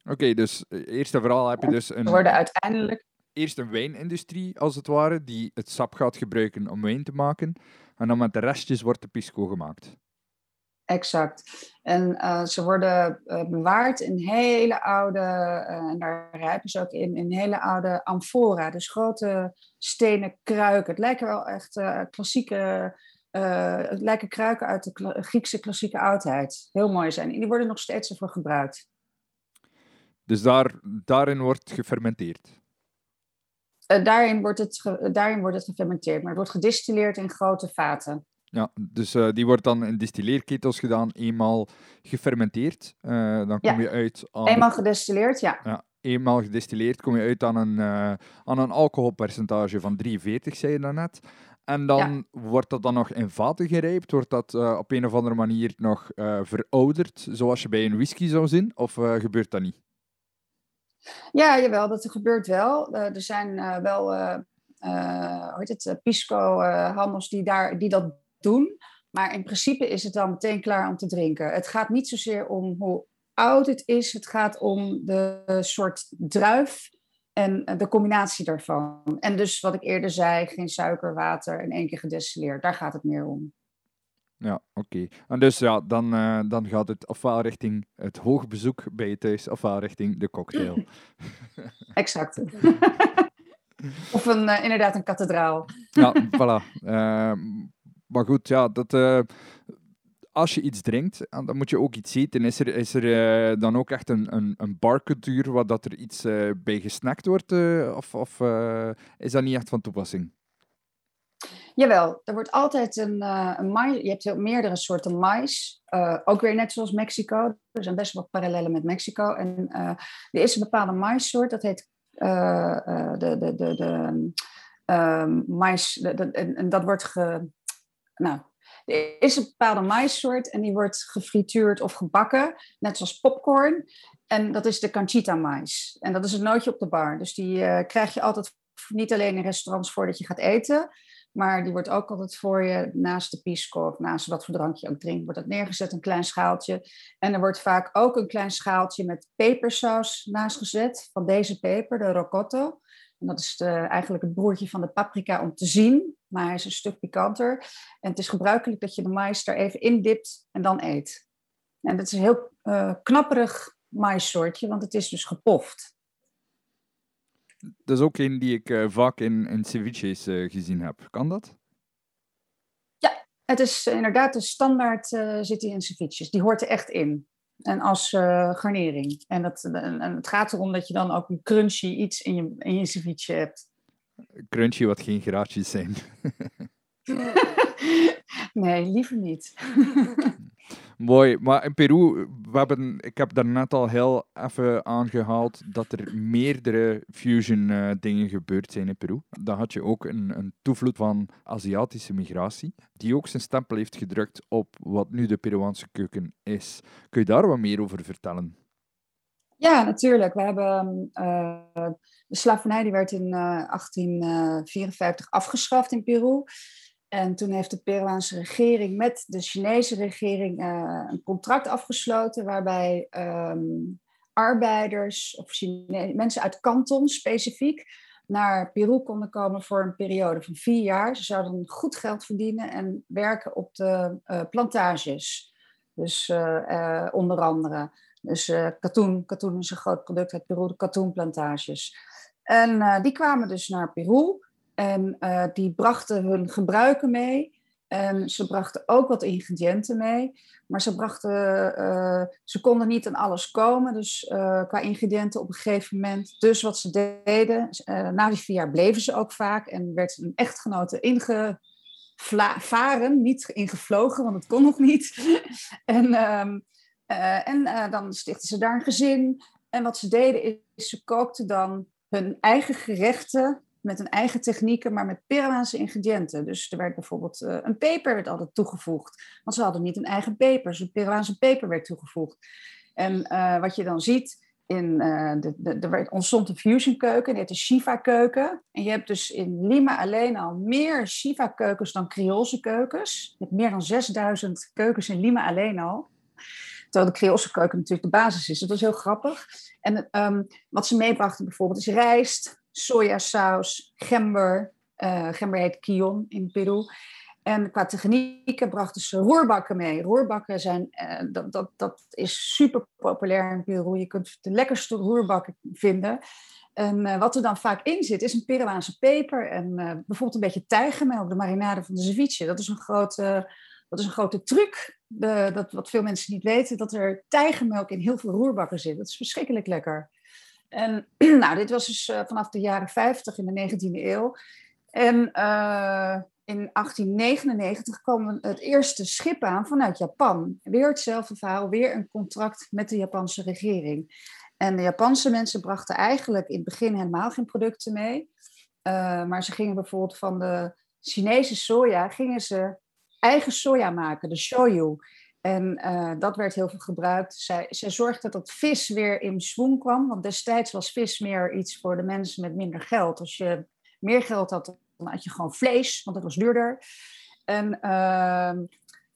Oké, dus eh, eerst en vooral heb je dus een... worden uiteindelijk... Eerst een wijnindustrie, als het ware, die het sap gaat gebruiken om wijn te maken. En dan met de restjes wordt de pisco gemaakt. Exact. En uh, ze worden uh, bewaard in hele oude, uh, en daar rijpen ze ook in, in hele oude amfora, dus grote stenen kruiken. Het lijken wel echt klassieke, het lijken kruiken uit de kla Griekse klassieke oudheid. Heel mooi zijn. En die worden nog steeds ervoor gebruikt. Dus daar, daarin wordt gefermenteerd? daarin, wordt het, daarin wordt het gefermenteerd, maar het wordt gedistilleerd in grote vaten. Ja, dus uh, die wordt dan in distilleerketels gedaan, eenmaal gefermenteerd. Uh, dan kom je uit aan... Eenmaal gedestilleerd, ja. ja. Eenmaal gedestilleerd kom je uit aan een, uh, aan een alcoholpercentage van 43, zei je daarnet. En dan wordt dat dan nog in vaten gerijpt? Wordt dat op een of andere manier nog verouderd, zoals je bij een whisky zou zien? Of gebeurt dat niet? Ja, jawel, dat gebeurt wel. er zijn wel... hoe heet het, pisco-handels die, daar, die dat doen. Maar in principe is het dan meteen klaar om te drinken. Het gaat niet zozeer om hoe oud het is, het gaat om de soort druif en de combinatie daarvan. En dus wat ik eerder zei, geen suiker, water en één keer gedestilleerd. Daar gaat het meer om. Ja, oké. En dus ja, dan, uh, dan gaat het ofwel richting het hoogbezoek bij je thuis, ofwel richting de cocktail. (laughs) (laughs) exact. (laughs) of een, uh, inderdaad een kathedraal. ja, voilà. Uh, maar goed, ja, dat, uh, als je iets drinkt, dan moet je ook iets eten. Is er, is er uh, dan ook echt een, een, een barcultuur waar dat er iets uh, bij gesnackt wordt? of of is dat niet echt van toepassing? Jawel, er wordt altijd een, een mais. Je hebt meerdere soorten mais. ook weer net zoals Mexico. Er zijn best wel parallellen met Mexico. En er is een bepaalde maissoort, dat heet de, de, de, de, de mais. en, en dat wordt ge, nou, er is een bepaalde maissoort en die wordt gefrituurd of gebakken, net zoals popcorn. En dat is de canchita mais. En dat is een nootje op de bar. Dus die uh, krijg je altijd niet alleen in restaurants voordat je gaat eten, maar die wordt ook altijd voor je naast de pisco of naast wat voor drankje je ook drinkt, wordt dat neergezet, een klein schaaltje. En er wordt vaak ook een klein schaaltje met pepersaus naast gezet van deze peper, de rocotto. En dat is de, eigenlijk het broertje van de paprika om te zien, maar hij is een stuk pikanter. En het is gebruikelijk dat je de mais er even in dipt en dan eet. En dat is een heel uh, knapperig maissoortje, want het is dus gepoft. Dat is ook een die ik uh, vaak in, in ceviches uh, gezien heb. Kan dat? Ja, het is inderdaad de standaard zit die in ceviches. Die hoort er echt in. En als garnering. En, dat, en, het gaat erom dat je dan ook een crunchy iets in je, in je ceviche hebt. Crunchy wat geen graadjes zijn. (laughs) nee, liever niet. (laughs) Mooi, maar in Peru, we hebben, ik heb daarnet al heel even aangehaald dat er meerdere fusion uh, dingen gebeurd zijn in Peru. Dan had je ook een, een toevloed van Aziatische migratie, die ook zijn stempel heeft gedrukt op wat nu de Peruaanse keuken is. Kun je daar wat meer over vertellen? Ja, natuurlijk. We hebben uh, de slavernij die werd in uh, 1854 afgeschaft in Peru. En toen heeft de Peruaanse regering met de Chinese regering een contract afgesloten waarbij um, arbeiders of Chine mensen uit Kanton specifiek naar Peru konden komen voor een periode van vier jaar. Ze zouden goed geld verdienen en werken op de plantages. Dus onder andere. Dus katoen, katoen is een groot product uit Peru, de katoenplantages. En die kwamen dus naar Peru. En uh, die brachten hun gebruiken mee. En ze brachten ook wat ingrediënten mee. Maar ze, brachten, ze konden niet aan alles komen. Dus qua ingrediënten op een gegeven moment. Dus wat ze deden, na die vier jaar bleven ze ook vaak. En werd een echtgenote ingevaren, niet ingevlogen, want het kon nog niet. (laughs) en um, en dan stichtten ze daar een gezin. En wat ze deden is, ze kookten dan hun eigen gerechten met een eigen technieken, maar met Peruaanse ingrediënten. Dus er werd bijvoorbeeld uh, een peper werd altijd toegevoegd. Want ze hadden niet een eigen peper, dus Peruaanse peper werd toegevoegd. En wat je dan ziet, in, de, de, er ontstond een fusion keuken, die de Shiva keuken. En je hebt dus in Lima alleen al meer Shiva keukens dan Creoolse keukens. Je hebt meer dan 6000 keukens in Lima alleen al. Terwijl de Creoolse keuken natuurlijk de basis is. Dat was heel grappig. En um, wat ze meebrachten bijvoorbeeld is rijst, sojasaus, gember. Uh, gember heet kion in Peru. En qua technieken brachten ze roerbakken mee. Roerbakken zijn, uh, dat, dat, dat is super populair in Peru. Je kunt de lekkerste roerbakken vinden. En uh, wat er dan vaak in zit, is een Peruaanse peper en bijvoorbeeld een beetje tijgermeel op de marinade van de ceviche. Dat is een grote, dat is een grote truc, de, dat, wat veel mensen niet weten, dat er tijgermelk in heel veel roerbakken zit. Dat is verschrikkelijk lekker. En (clears throat) nou, dit was dus uh, vanaf de jaren 50 in de 19e eeuw. En uh, in 1899 kwam het eerste schip aan vanuit Japan. Weer hetzelfde verhaal, weer een contract met de Japanse regering. En de Japanse mensen brachten eigenlijk in het begin helemaal geen producten mee. Uh, maar ze gingen bijvoorbeeld van de Chinese soja, gingen ze eigen soja maken, de shoyu. En uh, dat werd heel veel gebruikt. Zij, zij zorgde dat vis weer in zwang kwam. Want destijds was vis meer iets voor de mensen met minder geld. Als je meer geld had, dan had je gewoon vlees, want dat was duurder. En, uh,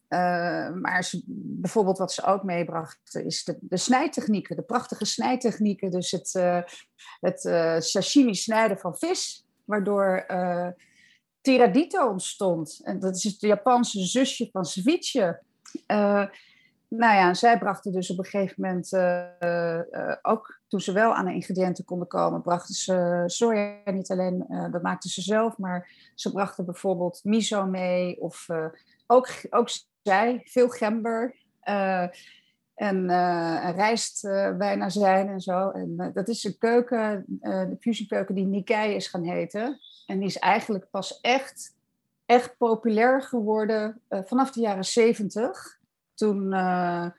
uh, maar ze, bijvoorbeeld wat ze ook meebrachten is de, de snijtechnieken, de prachtige snijtechnieken. Dus het, uh, het sashimi snijden van vis, waardoor tiradito ontstond. En dat is het Japanse zusje van ceviche. Uh, nou ja, zij brachten dus op een gegeven moment, uh, uh, ook toen ze wel aan de ingrediënten konden komen, brachten ze soja niet alleen, dat maakten ze zelf, maar ze brachten bijvoorbeeld miso mee of ook, ook zij, veel gember en, rijst bijna zijn en zo. En dat is een keuken, de fusionkeuken die Nikkei is gaan heten. En is eigenlijk pas echt echt populair geworden uh, vanaf de jaren zeventig. Toen, uh,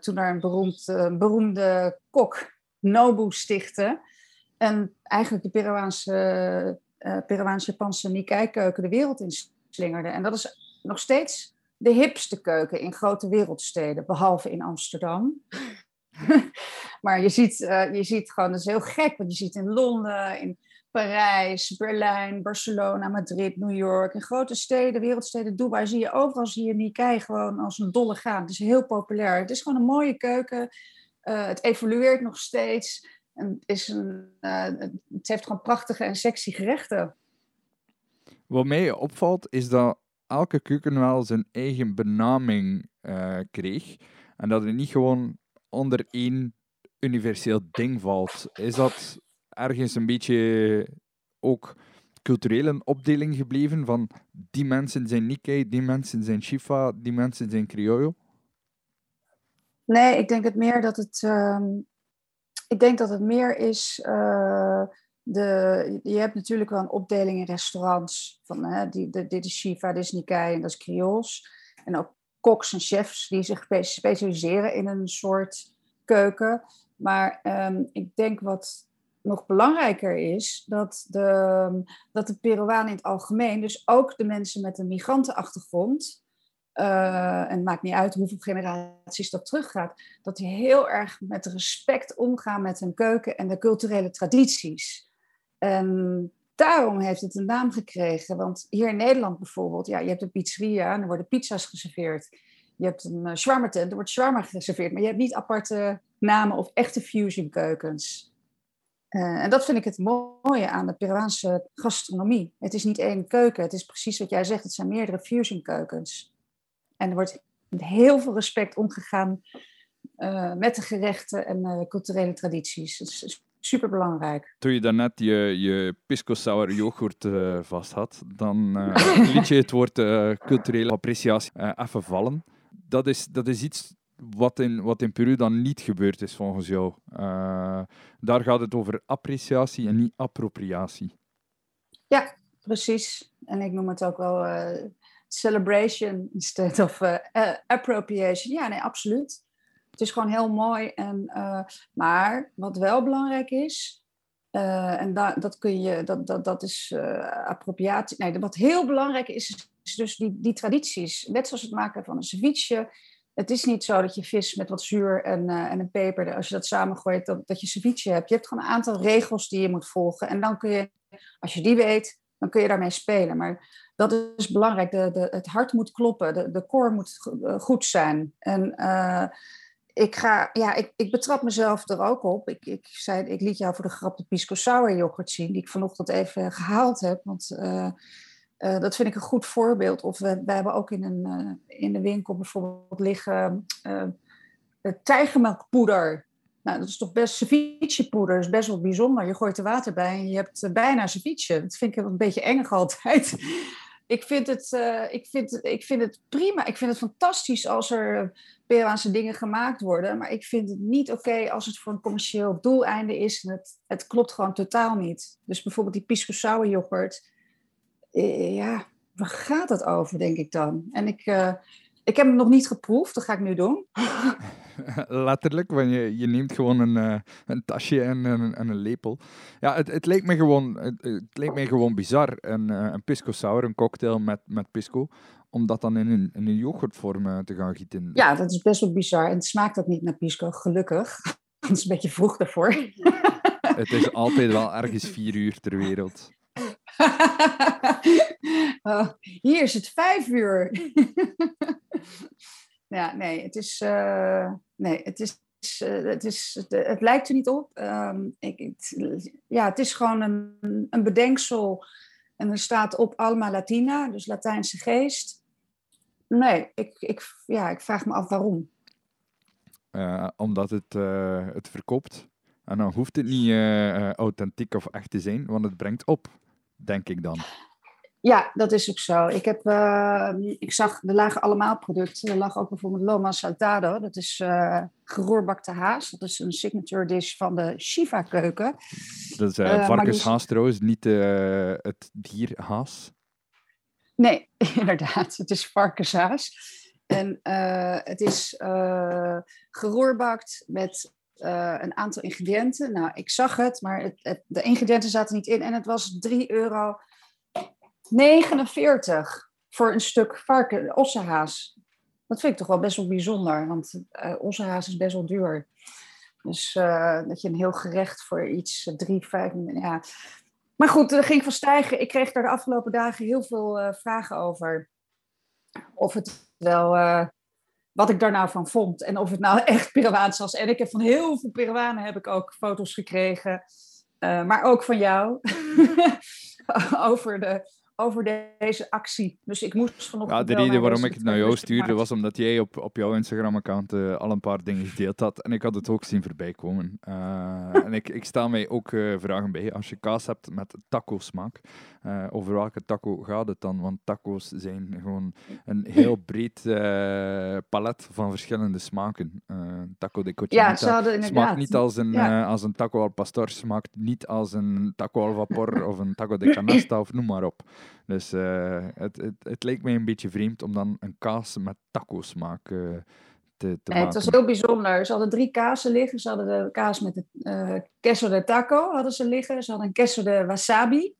toen er een beroemd, beroemde kok Nobu stichtte. En eigenlijk de Peruaanse, Peruaanse-Japanse Nikkei-keuken de wereld inslingerde. En dat is nog steeds de hipste keuken in grote wereldsteden, behalve in Amsterdam. (laughs) maar je ziet, je ziet gewoon, dat is heel gek, want je ziet in Londen, in Parijs, Berlijn, Barcelona, Madrid, New York. In grote steden, wereldsteden, Dubai, zie je overal zie je Nikkei gewoon als een dolle gaan. Het is heel populair. Het is gewoon een mooie keuken. Uh, het evolueert nog steeds. En is een, uh, het heeft gewoon prachtige en sexy gerechten. Wat mij opvalt, is dat elke keuken wel zijn eigen benaming uh, kreeg. En dat het niet gewoon onder één universeel ding valt. Is dat ergens een beetje ook cultureel een opdeling gebleven van die mensen zijn Nikkei, die mensen zijn Shifa, die mensen zijn Criollo? Nee, ik denk het meer dat het, uh, ik denk dat het meer is. Uh, de, je hebt natuurlijk wel een opdeling in restaurants. Van, hè, die, de, dit is Shiva, dit is Nikkei en dat is Creools. En ook koks en chefs die zich specialiseren in een soort keuken. Maar um, ik denk wat nog belangrijker is dat de, dat de Peruanen in het algemeen, dus ook de mensen met een migrantenachtergrond, uh, en het maakt niet uit hoeveel generaties dat teruggaat, dat die heel erg met respect omgaan met hun keuken en de culturele tradities. En daarom heeft het een naam gekregen. Want hier in Nederland bijvoorbeeld, ja, je hebt een pizzeria en er worden pizza's geserveerd. Je hebt een uh, shawarma tent, er wordt shawarma geserveerd. Maar je hebt niet aparte namen of echte fusion keukens. Uh, en dat vind ik het mooie aan de Peruaanse gastronomie. Het is niet één keuken, het is precies wat jij zegt. Het zijn meerdere fusion keukens. En er wordt met heel veel respect omgegaan uh, met de gerechten en uh, culturele tradities. Het is super belangrijk. Toen je daarnet je, je pisco sour yoghurt uh, vast had, dan (laughs) liet je het woord culturele appreciatie even vallen. Dat is, dat is iets wat in, wat in Peru dan niet gebeurd is volgens jou. daar gaat het over appreciatie en niet appropriatie. Ja, precies. En ik noem het ook wel celebration instead of appropriation. Ja, nee, absoluut. Het is gewoon heel mooi. En, uh, maar wat wel belangrijk is, uh, en da dat, kun je, dat, dat, dat is uh, appropriatie. Nee, wat heel belangrijk is, is dus die, die tradities. Net zoals het maken van een ceviche. Het is niet zo dat je vis met wat zuur en, en een peper, als je dat samengooit, dat, dat je ceviche hebt. Je hebt gewoon een aantal regels die je moet volgen. En dan kun je, als je die weet, dan kun je daarmee spelen. Maar dat is belangrijk. De, het hart moet kloppen, de, de core moet goed zijn. En ik, ga, ja, ik, ik betrap mezelf er ook op. Ik, ik, zei, ik liet jou voor de grap de Pisco Sour yoghurt zien, die ik vanochtend even gehaald heb. Want uh, dat vind ik een goed voorbeeld. Of we, we hebben ook in, een, uh, in de winkel bijvoorbeeld liggen tijgermelkpoeder. Nou, dat is toch best cevichepoeder, dat is best wel bijzonder. Je gooit er water bij en je hebt bijna ceviche. Dat vind ik een beetje eng (laughs) altijd ik vind, het, uh, ik, vind, ik vind het prima. Ik vind het fantastisch als er Peruaanse dingen gemaakt worden. Maar ik vind het niet oké als het voor een commercieel doeleinde is. En het, het klopt gewoon totaal niet. Dus bijvoorbeeld die pisco sour yoghurt. Uh, ja, waar gaat het over, denk ik dan? En ik, uh, ik heb hem nog niet geproefd. Dat ga ik nu doen. (laughs) Letterlijk, want je, je neemt gewoon een, uh, een tasje en, en, en, een lepel. Ja, het, het, leek me gewoon, het, het leek me gewoon bizar. Een, uh, een pisco sour, een cocktail met, met pisco, om dat dan in een, in een yoghurtvorm te gaan gieten. Ja, dat is best wel bizar. En het smaakt ook niet naar pisco, gelukkig. (laughs) Dat is een beetje vroeg daarvoor. het is altijd wel (laughs) ergens vier uur ter wereld. (laughs) oh, hier is het vijf uur. (laughs) ja, nee, het is, uh, nee, het is, uh, het, is het, lijkt er niet op. Um, ik, het, ja, het is gewoon een, een bedenksel en er staat op Alma Latina, dus Latijnse geest. Nee, ik, ik, ja, ik vraag me af waarom. Uh, omdat het, het verkoopt. En dan hoeft het niet authentiek of echt te zijn, want het brengt op, denk ik dan. Ja, dat is ook zo. Ik, heb, uh, ik zag, er lagen allemaal producten. Er lag ook bijvoorbeeld Loma Saltado. Dat is uh, geroerbakte haas. Dat is een signature dish van de Shiva-keuken. Dat is uh, varkenshaas trouwens, niet het dierhaas. Nee, (laughs) inderdaad. Het is varkenshaas. En het is geroerbakt met een aantal ingrediënten. Nou, ik zag het, maar het, het, de ingrediënten zaten niet in. En het was 3 euro 49 voor een stuk varken, ossehaas. Dat vind ik toch wel best wel bijzonder, want uh, ossehaas is best wel duur. Dus uh, dat je een heel gerecht voor iets, uh, drie, vijf, ja. Maar goed, er ging van stijgen. Ik kreeg daar de afgelopen dagen heel veel vragen over. Of het wel, wat ik daar nou van vond. En of het nou (laughs) echt Peruaans was. En ik heb van heel veel Peruanen heb ik ook foto's gekregen. maar ook van jou. (laughs) over de over deze actie. Dus ik moest vanochtend. Ja, de reden waarom ik het naar jou stuurde was omdat jij op, op jouw Instagram-account uh, al een paar dingen gedeeld had. En ik had het ook zien voorbij komen. Uh, en ik, ik stel mij ook uh, vragen bij. Als je kaas hebt met taco-smaak, over welke taco gaat het dan? Want taco's zijn gewoon een heel breed palet van verschillende smaken. taco de cochinita ja, smaakt niet als een, ja. als een taco al pastor, smaakt niet als een taco al vapor of een taco de canasta of noem maar op. Dus uh, het, het, het leek mij een beetje vreemd om dan een kaas met taco-smaak uh, te, te maken. Het was heel bijzonder. Ze hadden drie kazen liggen. Ze hadden de kaas met de uh, queso de taco hadden ze liggen. Ze hadden een queso de wasabi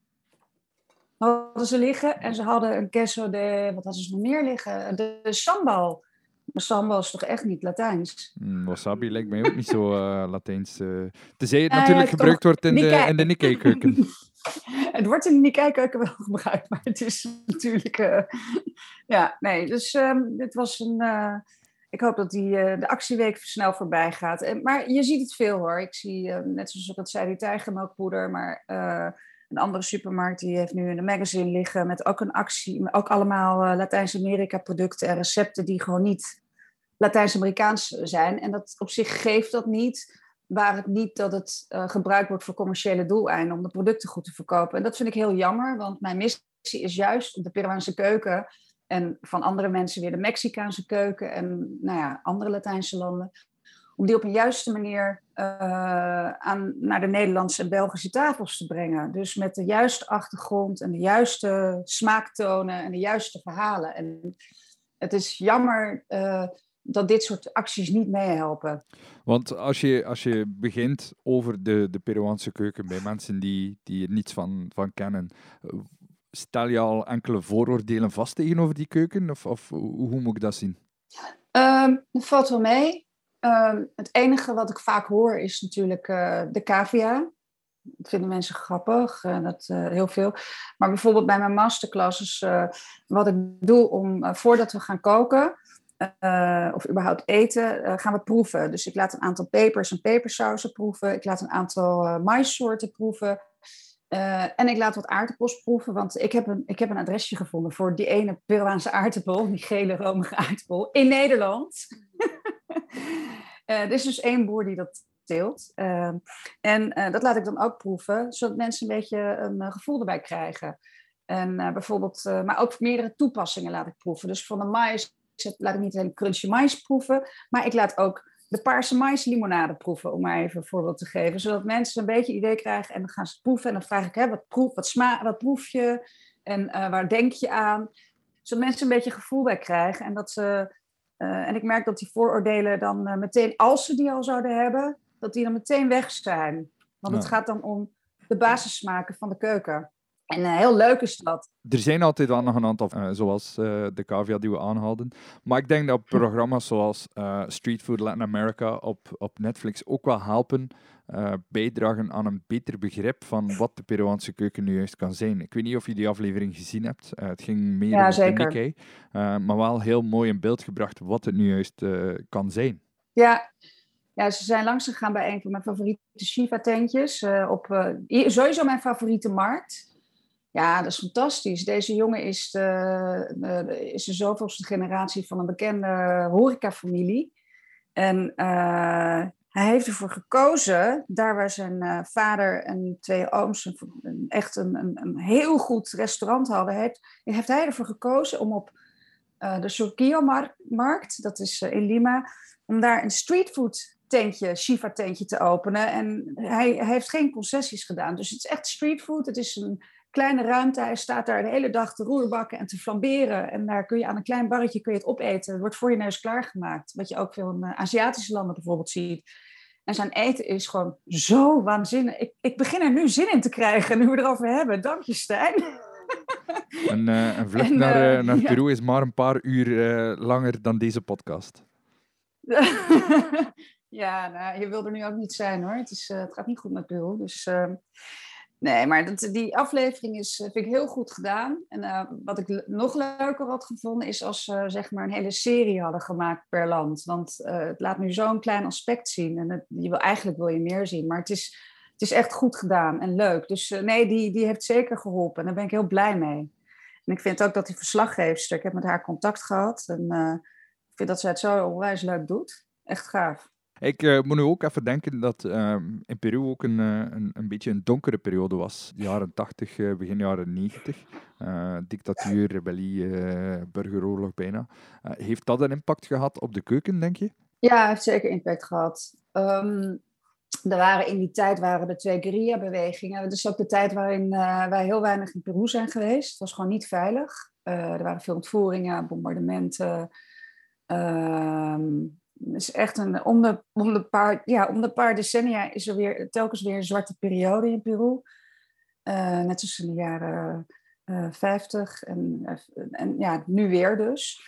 hadden ze liggen. En ze hadden een queso de, wat hadden ze nog meer liggen? De sambal. Maar sambal is toch echt niet Latijns? Mm, wasabi lijkt mij ook niet zo uh, Latijns. Uh, tenzij het natuurlijk gebruikt wordt in de, in de Nikkei-keuken. (laughs) het wordt in de Nikkei-keuken wel (laughs) gebruikt, maar het is natuurlijk... Ja, nee, dus um, dit was een... ik hoop dat die, de actieweek snel voorbij gaat. En, maar je ziet het veel hoor. Ik zie, net zoals ik het zei, die tijgermelkpoeder, maar... Een andere supermarkt die heeft nu in de magazine liggen met ook een actie, ook allemaal Latijns-Amerika producten en recepten die gewoon niet Latijns-Amerikaans zijn. En dat op zich geeft dat niet, waar het niet dat het uh, gebruikt wordt voor commerciële doeleinden om de producten goed te verkopen. En dat vind ik heel jammer, want mijn missie is juist de Peruaanse keuken en van andere mensen weer de Mexicaanse keuken en nou ja, andere Latijnse landen, om die op een juiste manier uh, aan, naar de Nederlandse en Belgische tafels te brengen. Dus met de juiste achtergrond en de juiste smaaktonen en de juiste verhalen. En het is jammer uh, dat dit soort acties niet meehelpen. Want als je, als je begint over de, de Peruaanse keuken bij mensen die, die er niets van, van kennen, stel je al enkele vooroordelen vast tegenover die keuken? Of, of hoe, moet ik dat zien? Um, dat valt wel mee. Um, het enige wat ik vaak hoor is natuurlijk uh, de cavia. Dat vinden mensen grappig, uh, dat, uh, heel veel. Maar bijvoorbeeld bij mijn masterclasses, wat ik doe om voordat we gaan koken, uh, of überhaupt eten, uh, gaan we proeven. Dus ik laat een aantal pepers en pepersausen proeven. Ik laat een aantal uh, maissoorten proeven. en ik laat wat aardappels proeven, want ik heb, een, ik heb een adresje gevonden voor die ene Peruaanse aardappel, die gele romige aardappel, in Nederland. (laughs) er is dus één boer die dat teelt. en dat laat ik dan ook proeven, zodat mensen een beetje een gevoel erbij krijgen. En bijvoorbeeld, maar ook meerdere toepassingen laat ik proeven. Dus van de mais laat ik niet een crunchy mais proeven, maar ik laat ook de paarse mais limonade proeven, om maar even een voorbeeld te geven. Zodat mensen een beetje idee krijgen en dan gaan ze proeven. En dan vraag ik, hè, wat, proef, wat, sma wat proef je en uh, waar denk je aan? Zodat mensen een beetje gevoel bij krijgen. En, dat ze, uh, en ik merk dat die vooroordelen dan uh, meteen, als ze die al zouden hebben, dat die dan meteen weg zijn. Want het gaat dan om de basissmaken van de keuken. En uh, heel leuk is dat. Er zijn altijd wel nog een aantal, uh, zoals uh, de cavia die we aanhaalden. Maar ik denk dat hm. programma's zoals Street Food Latin America op, op Netflix ook wel helpen bijdragen aan een beter begrip van wat de Peruaanse keuken nu juist kan zijn. Ik weet niet of je die aflevering gezien hebt. het ging meer ja, over de maar wel heel mooi in beeld gebracht wat het nu juist kan zijn. Ja, ja, ze zijn langs gegaan bij een van mijn favoriete Shiva-tentjes. op sowieso mijn favoriete markt. Ja, dat is fantastisch. Deze jongen is de, is de zoveelste generatie van een bekende horecafamilie. En uh, hij heeft ervoor gekozen, daar waar zijn uh, vader en twee ooms een, echt een, een, heel goed restaurant hadden, heeft, heeft hij ervoor gekozen om op uh, de Surquillo-markt, dat is in Lima, om daar een streetfood tentje, Shiva tentje te openen. En hij, hij, heeft geen concessies gedaan. Dus het is echt streetfood. Het is een kleine ruimte. Hij staat daar de hele dag te roerbakken en te flamberen. En daar kun je aan een klein barretje kun je het opeten. Het wordt voor je neus klaargemaakt. Wat je ook veel in uh, Aziatische landen bijvoorbeeld ziet. En zijn eten is gewoon zo waanzinnig. Ik, ik begin er nu zin in te krijgen, nu we erover hebben. Dank je, Stijn. (laughs) Een, uh, een vlucht naar, uh, naar Peru is maar een paar uur langer dan deze podcast. (laughs) ja, nou, je wil er nu ook niet zijn hoor. Het, is, het gaat niet goed met Peru. Dus ehm, Nee, maar dat, die aflevering is, eh, vind ik heel goed gedaan. En uh, wat ik nog leuker had gevonden, is als ze zeg maar een hele serie hadden gemaakt per land. Want uh, het laat nu zo'n klein aspect zien. En je wil, eigenlijk wil je meer zien. Maar het is, het is echt goed gedaan en leuk. Dus nee, die, die heeft zeker geholpen. En daar ben ik heel blij mee. En ik vind ook dat die verslaggeefster, ik heb met haar contact gehad. En ik vind dat zij het zo onwijs leuk doet. Echt gaaf. Ik uh, moet nu ook even denken dat uh, in Peru ook een, uh, een, een, beetje een donkere periode was. Jaren 80, begin jaren 90. dictatuur, rebellie, burgeroorlog bijna. heeft dat een impact gehad op de keuken, denk je? Ja, heeft zeker impact gehad. Um, er waren in die tijd waren er twee guerrilla-bewegingen. Het is ook de tijd waarin wij heel weinig in Peru zijn geweest. Het was gewoon niet veilig. er waren veel ontvoeringen, bombardementen. Ehm, is echt een, om, de, om, de paar, ja, om de paar decennia is er weer telkens weer een zwarte periode in Peru. Uh, net tussen de jaren uh, 50 en, en ja, nu weer dus.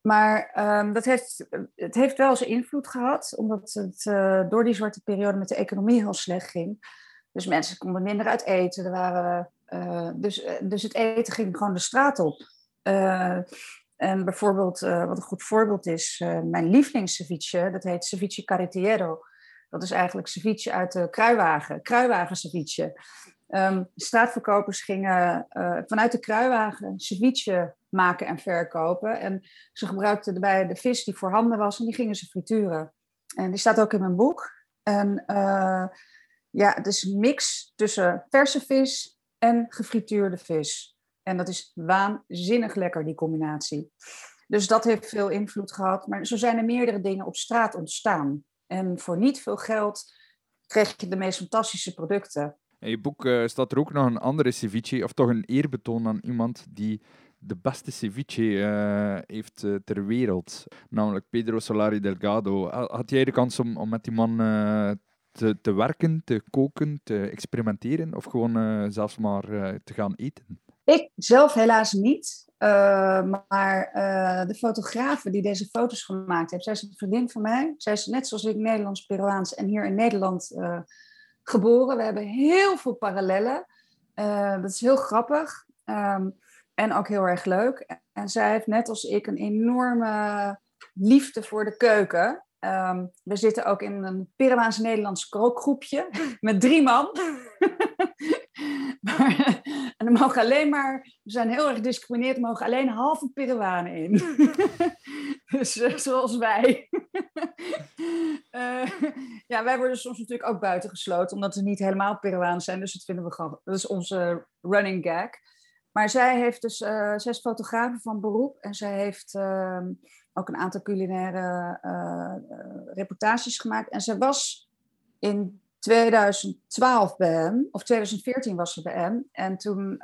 Maar um, dat heeft, het heeft wel zijn invloed gehad, omdat het uh, door die zwarte periode met de economie heel slecht ging. Dus mensen konden minder uit eten. Er waren, dus, dus het eten ging gewoon de straat op. Uh, en bijvoorbeeld, wat een goed voorbeeld is, mijn lievelingsceviche, dat heet ceviche carretillero. Dat is eigenlijk ceviche uit de kruiwagen, kruiwagen ceviche. Um, straatverkopers gingen uh, vanuit de kruiwagen ceviche maken en verkopen. En ze gebruikten erbij de vis die voorhanden was en die gingen ze frituren. En die staat ook in mijn boek. En ja, het is een mix tussen verse vis en gefrituurde vis. En dat is waanzinnig lekker, die combinatie. Dus dat heeft veel invloed gehad. Maar zo zijn er meerdere dingen op straat ontstaan. En voor niet veel geld kreeg je de meest fantastische producten. In je boek uh, staat er ook nog een andere ceviche, of toch een eerbetoon aan iemand die de beste ceviche uh, heeft uh, ter wereld, namelijk Pedro Solari Delgado. Had jij de kans om, om met die man te, te werken, te koken, te experimenteren of gewoon zelfs maar te gaan eten? Ik zelf helaas niet. maar de fotografe die deze foto's gemaakt heeft, zij is een vriendin van mij. Zij is net zoals ik Nederlands-Peruaans en hier in Nederland geboren. We hebben heel veel parallellen. Dat is heel grappig um, en ook heel erg leuk. En zij heeft net als ik een enorme liefde voor de keuken. Um, we zitten ook in een Peruaans-Nederlands kookgroepje (laughs) met drie man. (laughs) (laughs) maar, en mogen alleen maar, we zijn heel erg gediscrimineerd, er mogen alleen halve Peruanen in. (laughs) dus uh, zoals wij. uh, (laughs) ja, wij worden soms natuurlijk ook buitengesloten, omdat we niet helemaal Peruaans zijn. Dus dat vinden we gewoon, dat is onze running gag. Maar zij heeft dus, uh, zij is fotografe van beroep en zij heeft uh, ook een aantal culinaire reportages gemaakt. En zij was in 2012 bij hem, of 2014 was ze bij hem. En toen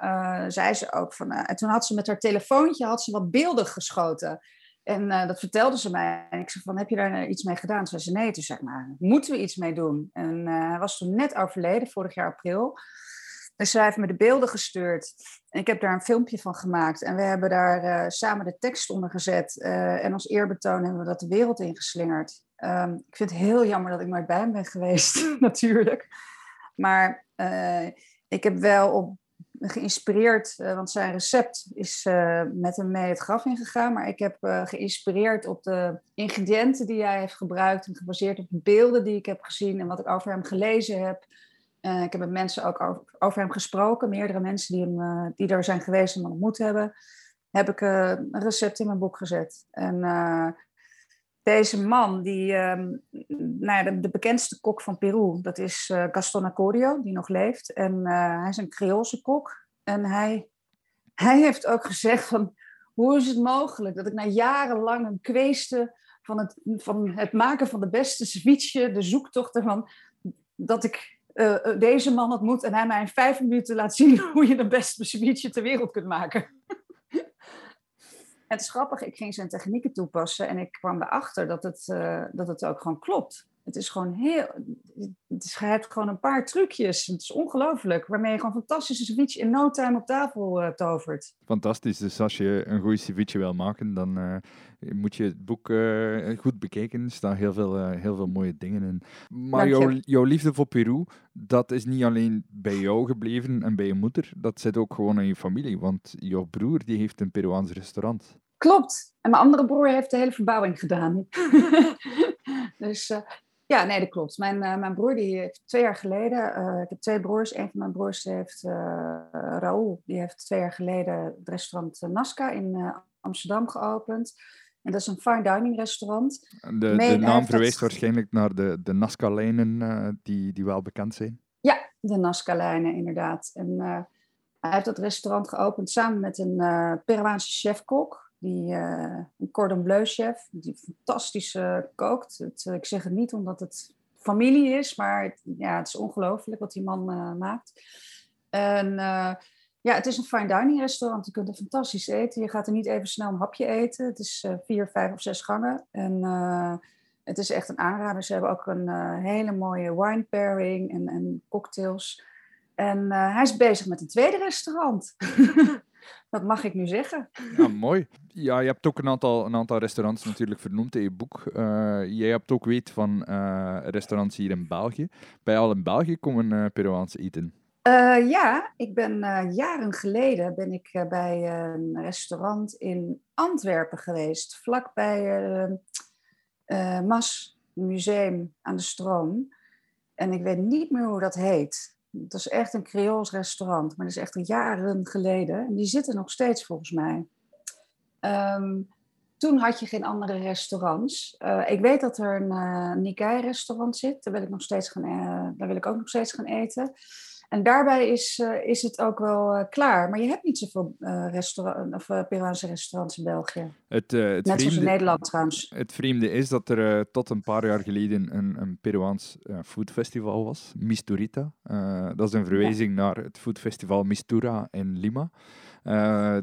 zei ze ook van, en toen had ze met haar telefoontje had ze wat beelden geschoten. En uh, dat vertelde ze mij. En ik zei van, heb je daar iets mee gedaan? Ze zei nee. Toen zei ik, nou, moeten we iets mee doen? En hij was toen net overleden, vorig jaar april. Dus zij heeft me de beelden gestuurd. En ik heb daar een filmpje van gemaakt. En we hebben daar samen de tekst onder gezet. en als eerbetoon hebben we dat de wereld ingeslingerd. Um, ik vind het heel jammer dat ik nooit bij hem ben geweest, (laughs) natuurlijk. Maar ik heb wel op geïnspireerd, uh, want zijn recept is uh, met hem mee het graf ingegaan. Maar ik heb geïnspireerd op de ingrediënten die hij heeft gebruikt. En gebaseerd op de beelden die ik heb gezien en wat ik over hem gelezen heb. ik heb met mensen ook over, over hem gesproken. Meerdere mensen die, hem, die er zijn geweest en hem ontmoet hebben. Heb ik een recept in mijn boek gezet. En deze man, die, um, de, bekendste kok van Peru, dat is uh, Gaston Acorio, die nog leeft. En uh, hij is een Creoolse kok. En hij, hij heeft ook gezegd van, hoe is het mogelijk dat ik na jarenlang kweeste van het, van het maken van de beste ceviche, de zoektocht ervan, dat ik uh, deze man ontmoet en hij mij in vijf minuten laat zien (laughs) hoe je de beste ceviche ter wereld kunt maken het is grappig, ik ging zijn technieken toepassen en ik kwam erachter dat het, uh, dat het ook gewoon klopt. Het is gewoon heel. Het is, hij heeft gewoon een paar trucjes. Het is ongelooflijk. Waarmee je gewoon fantastische ceviche in no time op tafel uh, tovert. Fantastisch. Dus als je een goede ceviche wil maken, dan uh, moet je het boek uh, goed bekijken. Er staan heel veel, heel veel mooie dingen in. Maar jouw, jouw liefde voor Peru, dat is niet alleen bij jou gebleven en bij je moeder. Dat zit ook gewoon in je familie. Want jouw broer die heeft een Peruaans restaurant. Klopt. En mijn andere broer heeft de hele verbouwing gedaan. (laughs) dus uh, ja, nee, dat klopt. Mijn, uh, mijn broer die heeft twee jaar geleden, uh, ik heb twee broers. Een van mijn broers heeft, Raoul, die heeft twee jaar geleden het restaurant Nasca in Amsterdam geopend. En dat is een fine dining restaurant. De, de naam verwijst waarschijnlijk naar de, de Nazca-lijnen die, die wel bekend zijn. Ja, de Nazca-lijnen inderdaad. En hij heeft dat restaurant geopend samen met een Peruaanse chefkok die, een cordon bleu chef, die fantastisch uh, kookt. Het, uh, ik zeg het niet omdat het familie is, maar het, ja, het is ongelooflijk wat die man maakt. En ja, het is een fine dining restaurant. Je kunt er fantastisch eten. Je gaat er niet even snel een hapje eten. Het is vier, vijf of zes gangen. En het is echt een aanrader. Ze hebben ook een hele mooie wine pairing en, en cocktails. En hij is bezig met een tweede restaurant. (laughs) Dat mag ik nu zeggen. Ja, mooi. Ja, je hebt ook een aantal, een aantal restaurants natuurlijk vernoemd in je boek. Uh, jij hebt ook weet van uh, restaurants hier in België. Bij al in België komen uh, Peruaanse eten? ja, ik ben jaren geleden ben ik bij een restaurant in Antwerpen geweest. Vlakbij Mas Museum aan de Stroom. En ik weet niet meer hoe dat heet. Het is echt een Creools restaurant, maar dat is echt jaren geleden. En die zitten nog steeds volgens mij. Ehm, toen had je geen andere restaurants. Uh, ik weet dat er een uh, Nikkei-restaurant zit. Daar wil, ik nog steeds gaan, uh, daar wil ik ook nog steeds gaan eten. En daarbij is, uh, is het ook wel uh, klaar. Maar je hebt niet zoveel uh, restaurant, of, Peruaanse restaurants in België. Het, het Net vreemde, zoals in Nederland trouwens. Het vreemde is dat er tot een paar jaar geleden een, een Peruaans foodfestival was. Misturita. dat is een verwijzing ja. naar het foodfestival Mistura in Lima.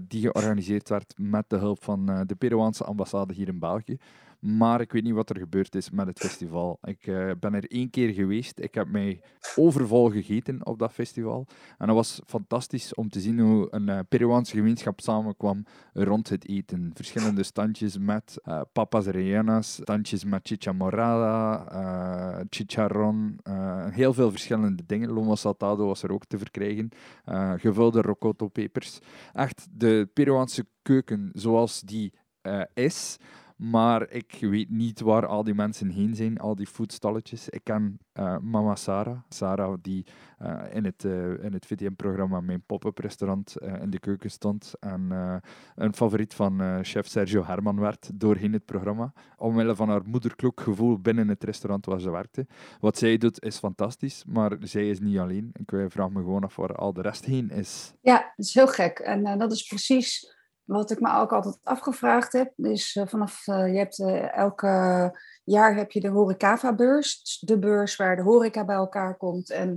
die georganiseerd werd met de hulp van de Peruaanse ambassade hier in België. Maar ik weet niet wat er gebeurd is met het festival. Ik uh, ben er één keer geweest. Ik heb mij overvol gegeten op dat festival. En het was fantastisch om te zien hoe een uh, Peruaanse gemeenschap samenkwam rond het eten. Verschillende standjes met uh, papas rellenas, standjes met chicha morada, chicharron, heel veel verschillende dingen. Lomo saltado was er ook te verkrijgen. gevulde rocoto-pepers. Echt de Peruaanse keuken zoals die is maar ik weet niet waar al die mensen heen zijn, al die foodstalletjes. Ik ken uh, mama Sarah. Sarah die uh, in het, uh, in het VTM-programma mijn pop-up restaurant in de keuken stond. En een favoriet van chef Sergio Herman werd doorheen het programma. Omwille van haar moederklokgevoel binnen het restaurant waar ze werkte. Wat zij doet is fantastisch, maar zij is niet alleen. Ik vraag me gewoon af waar al de rest heen is. Ja, dat is heel gek. En dat is precies wat ik me ook altijd afgevraagd heb, is uh, vanaf, uh, je hebt uh, elke jaar heb je de Horecava-beurs, de beurs waar de horeca bij elkaar komt. En,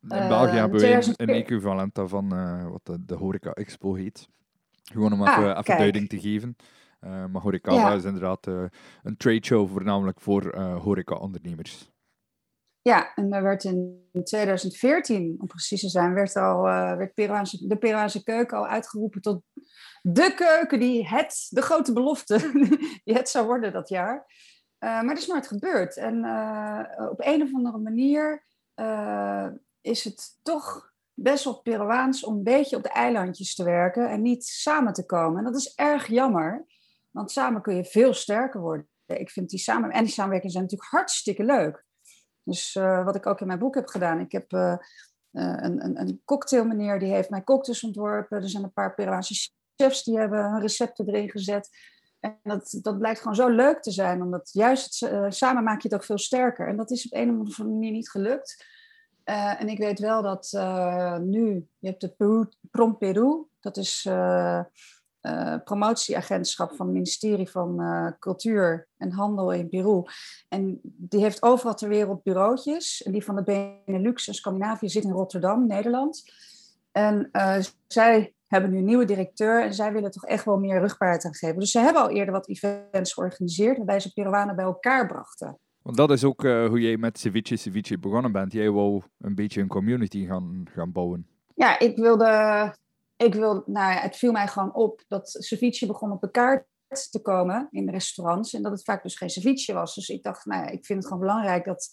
in België hebben we een, equivalent daarvan, wat de, de Horeca Expo heet. Gewoon om ah, even, even duiding te geven. maar Horecava ja. is inderdaad een trade show voornamelijk voor horeca-ondernemers. Ja, en er werd in 2014, om precies te zijn, werd, al, werd Peruaanse, de Peruaanse keuken al uitgeroepen tot de keuken die het, de grote belofte, (laughs) die het zou worden dat jaar. Uh, maar dat is nooit gebeurd. En uh, op een of andere manier is het toch best wel Peruaans om een beetje op de eilandjes te werken en niet samen te komen. En dat is erg jammer, want samen kun je veel sterker worden. Ik vind die samen en die samenwerking zijn natuurlijk hartstikke leuk. Dus wat ik ook in mijn boek heb gedaan, ik heb een, een, een cocktailmeneer die heeft mijn cocktails ontworpen. Er zijn een paar Peruaanse chefs die hebben hun recepten erin gezet. En dat, dat blijkt gewoon zo leuk te zijn, omdat juist samen maak je het ook veel sterker. En dat is op een of andere manier niet gelukt. En ik weet wel dat nu, je hebt de Peru, Prom Peru, dat is promotieagentschap van het ministerie van Cultuur en Handel in Peru. En die heeft overal ter wereld bureautjes. En die van de Benelux en Scandinavië zit in Rotterdam, Nederland. En zij hebben nu een nieuwe directeur en zij willen toch echt wel meer rugbaarheid aan geven. Dus ze hebben al eerder wat events georganiseerd waarbij ze Peruanen bij elkaar brachten. Want dat is ook hoe jij met Ceviche Ceviche begonnen bent. Jij wou een beetje een community gaan, gaan bouwen. Ja, ik wilde, ik wilde, nou het viel mij gewoon op dat ceviche begon op de kaart te komen in de restaurants en dat het vaak dus geen ceviche was. Dus ik dacht, nou ik vind het gewoon belangrijk dat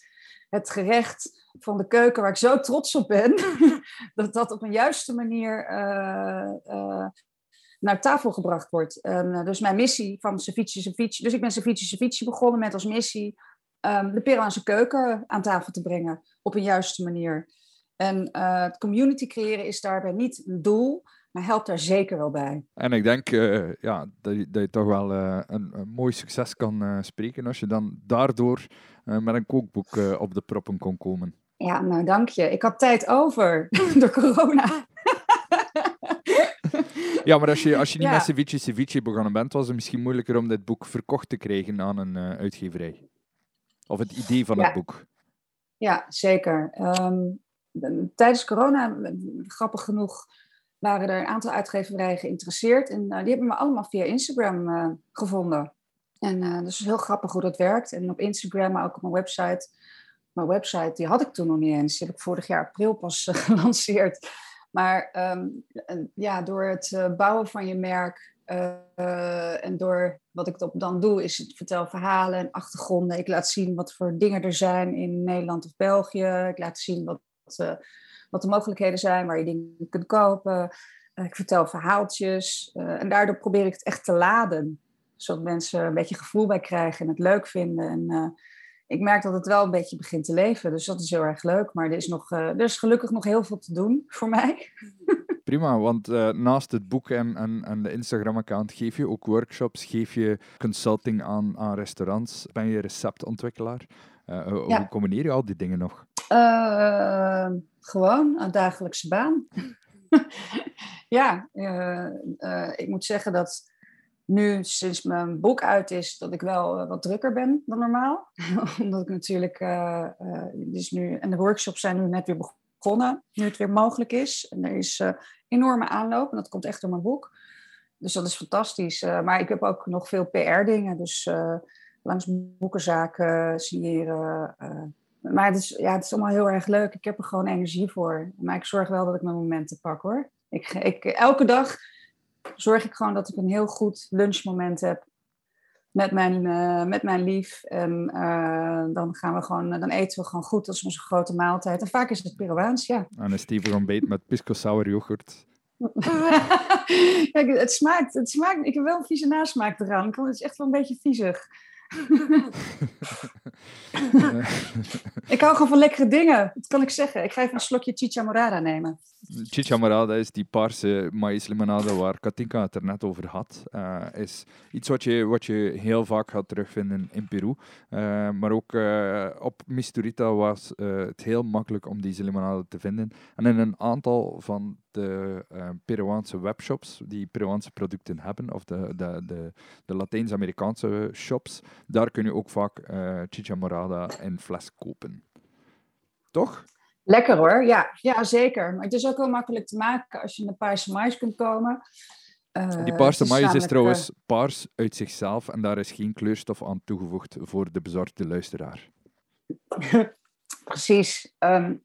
het gerecht van de keuken waar ik zo trots op ben, (laughs) dat dat op een juiste manier uh, uh, naar tafel gebracht wordt. Uh, dus mijn missie van Ceviche Ceviche, dus ik ben Ceviche Ceviche begonnen met als missie um, de Peruaanse keuken aan tafel te brengen op een juiste manier. En het community creëren is daarbij niet een doel, maar helpt daar zeker wel bij. En ik denk uh, ja, dat, je, dat je toch wel uh, een, een, mooi succes kan uh, spreken als je dan daardoor met een kookboek op de proppen kon komen. Ja, nou dank je. Ik had tijd over (laughs) door corona. ja, maar als je, als je niet ja. met Ceviche Ceviche begonnen bent, was het misschien moeilijker om dit boek verkocht te krijgen aan een uitgeverij. Of het idee van ja. het boek. Ja, zeker. Um, tijdens corona, grappig genoeg, waren er een aantal uitgeverijen geïnteresseerd. En uh, die hebben me allemaal via Instagram uh, gevonden. En uh, dus heel grappig hoe dat werkt. En op Instagram, maar ook op mijn website. Mijn website, die had ik toen nog niet eens. Die heb ik vorig jaar april pas (laughs) gelanceerd. Maar ehm, ja, door het bouwen van je merk en door wat ik dan doe, is het vertel verhalen en achtergronden. Ik laat zien wat voor dingen er zijn in Nederland of België. Ik laat zien wat, wat de mogelijkheden zijn waar je dingen kunt kopen. ik vertel verhaaltjes. en daardoor probeer ik het echt te laden zodat mensen een beetje gevoel bij krijgen en het leuk vinden. En uh, ik merk dat het wel een beetje begint te leven. Dus dat is heel erg leuk. Maar er is, nog, er is gelukkig nog heel veel te doen voor mij. (laughs) Prima, want uh, naast het boek en, en, en de Instagram-account geef je ook workshops, geef je consulting aan, aan restaurants. Ben je receptontwikkelaar? Uh, ja. Hoe combineer je al die dingen nog? Gewoon, een dagelijkse baan. (laughs) ja, ik moet zeggen dat nu, sinds mijn boek uit is, dat ik wel eh, wat drukker ben dan normaal. (laughs) Omdat ik natuurlijk, dus nu, en de workshops zijn nu net weer begonnen, nu het weer mogelijk is. En er is enorme aanloop en dat komt echt door mijn boek. Dus dat is fantastisch. maar ik heb ook nog veel PR-dingen, dus langs boekenzaken, signeren. Maar het is, ja, het is allemaal heel erg leuk. Ik heb er gewoon energie voor. Maar ik zorg wel dat ik mijn momenten pak hoor. Ik, ik, elke dag zorg ik gewoon dat ik een heel goed lunchmoment heb met mijn, uh, met mijn lief. En uh, dan gaan we gewoon, dan eten we gewoon goed. Dat is onze grote maaltijd. En vaak is het Peruaans, ja. En een stevig ontbijt met pisco sour yoghurt. (laughs) Kijk, het smaakt, het smaakt, ik heb wel een vieze nasmaak eraan. Het is echt wel een beetje viezig. (laughs) ik hou gewoon van lekkere dingen, dat kan ik zeggen. Ik ga even een slokje chicha morada nemen. Chicha morada is die paarse maïslimonade waar Katinka het er net over had. Uh, is iets wat je, wat je heel vaak gaat terugvinden in Peru. Uh, maar ook uh, op Misturita was het heel makkelijk om deze limonade te vinden. En in een aantal van de Peruaanse webshops die Peruaanse producten hebben, of de, de, de, de Latijns-Amerikaanse shops, daar kun je ook vaak chicha morada in fles kopen. Toch? Lekker hoor, ja, ja zeker. Maar het is ook heel makkelijk te maken als je de paarse mais kunt komen. Uh, die paarse mais is trouwens uh, paars uit zichzelf en daar is geen kleurstof aan toegevoegd voor de bezorgde luisteraar. (laughs) Precies. Um,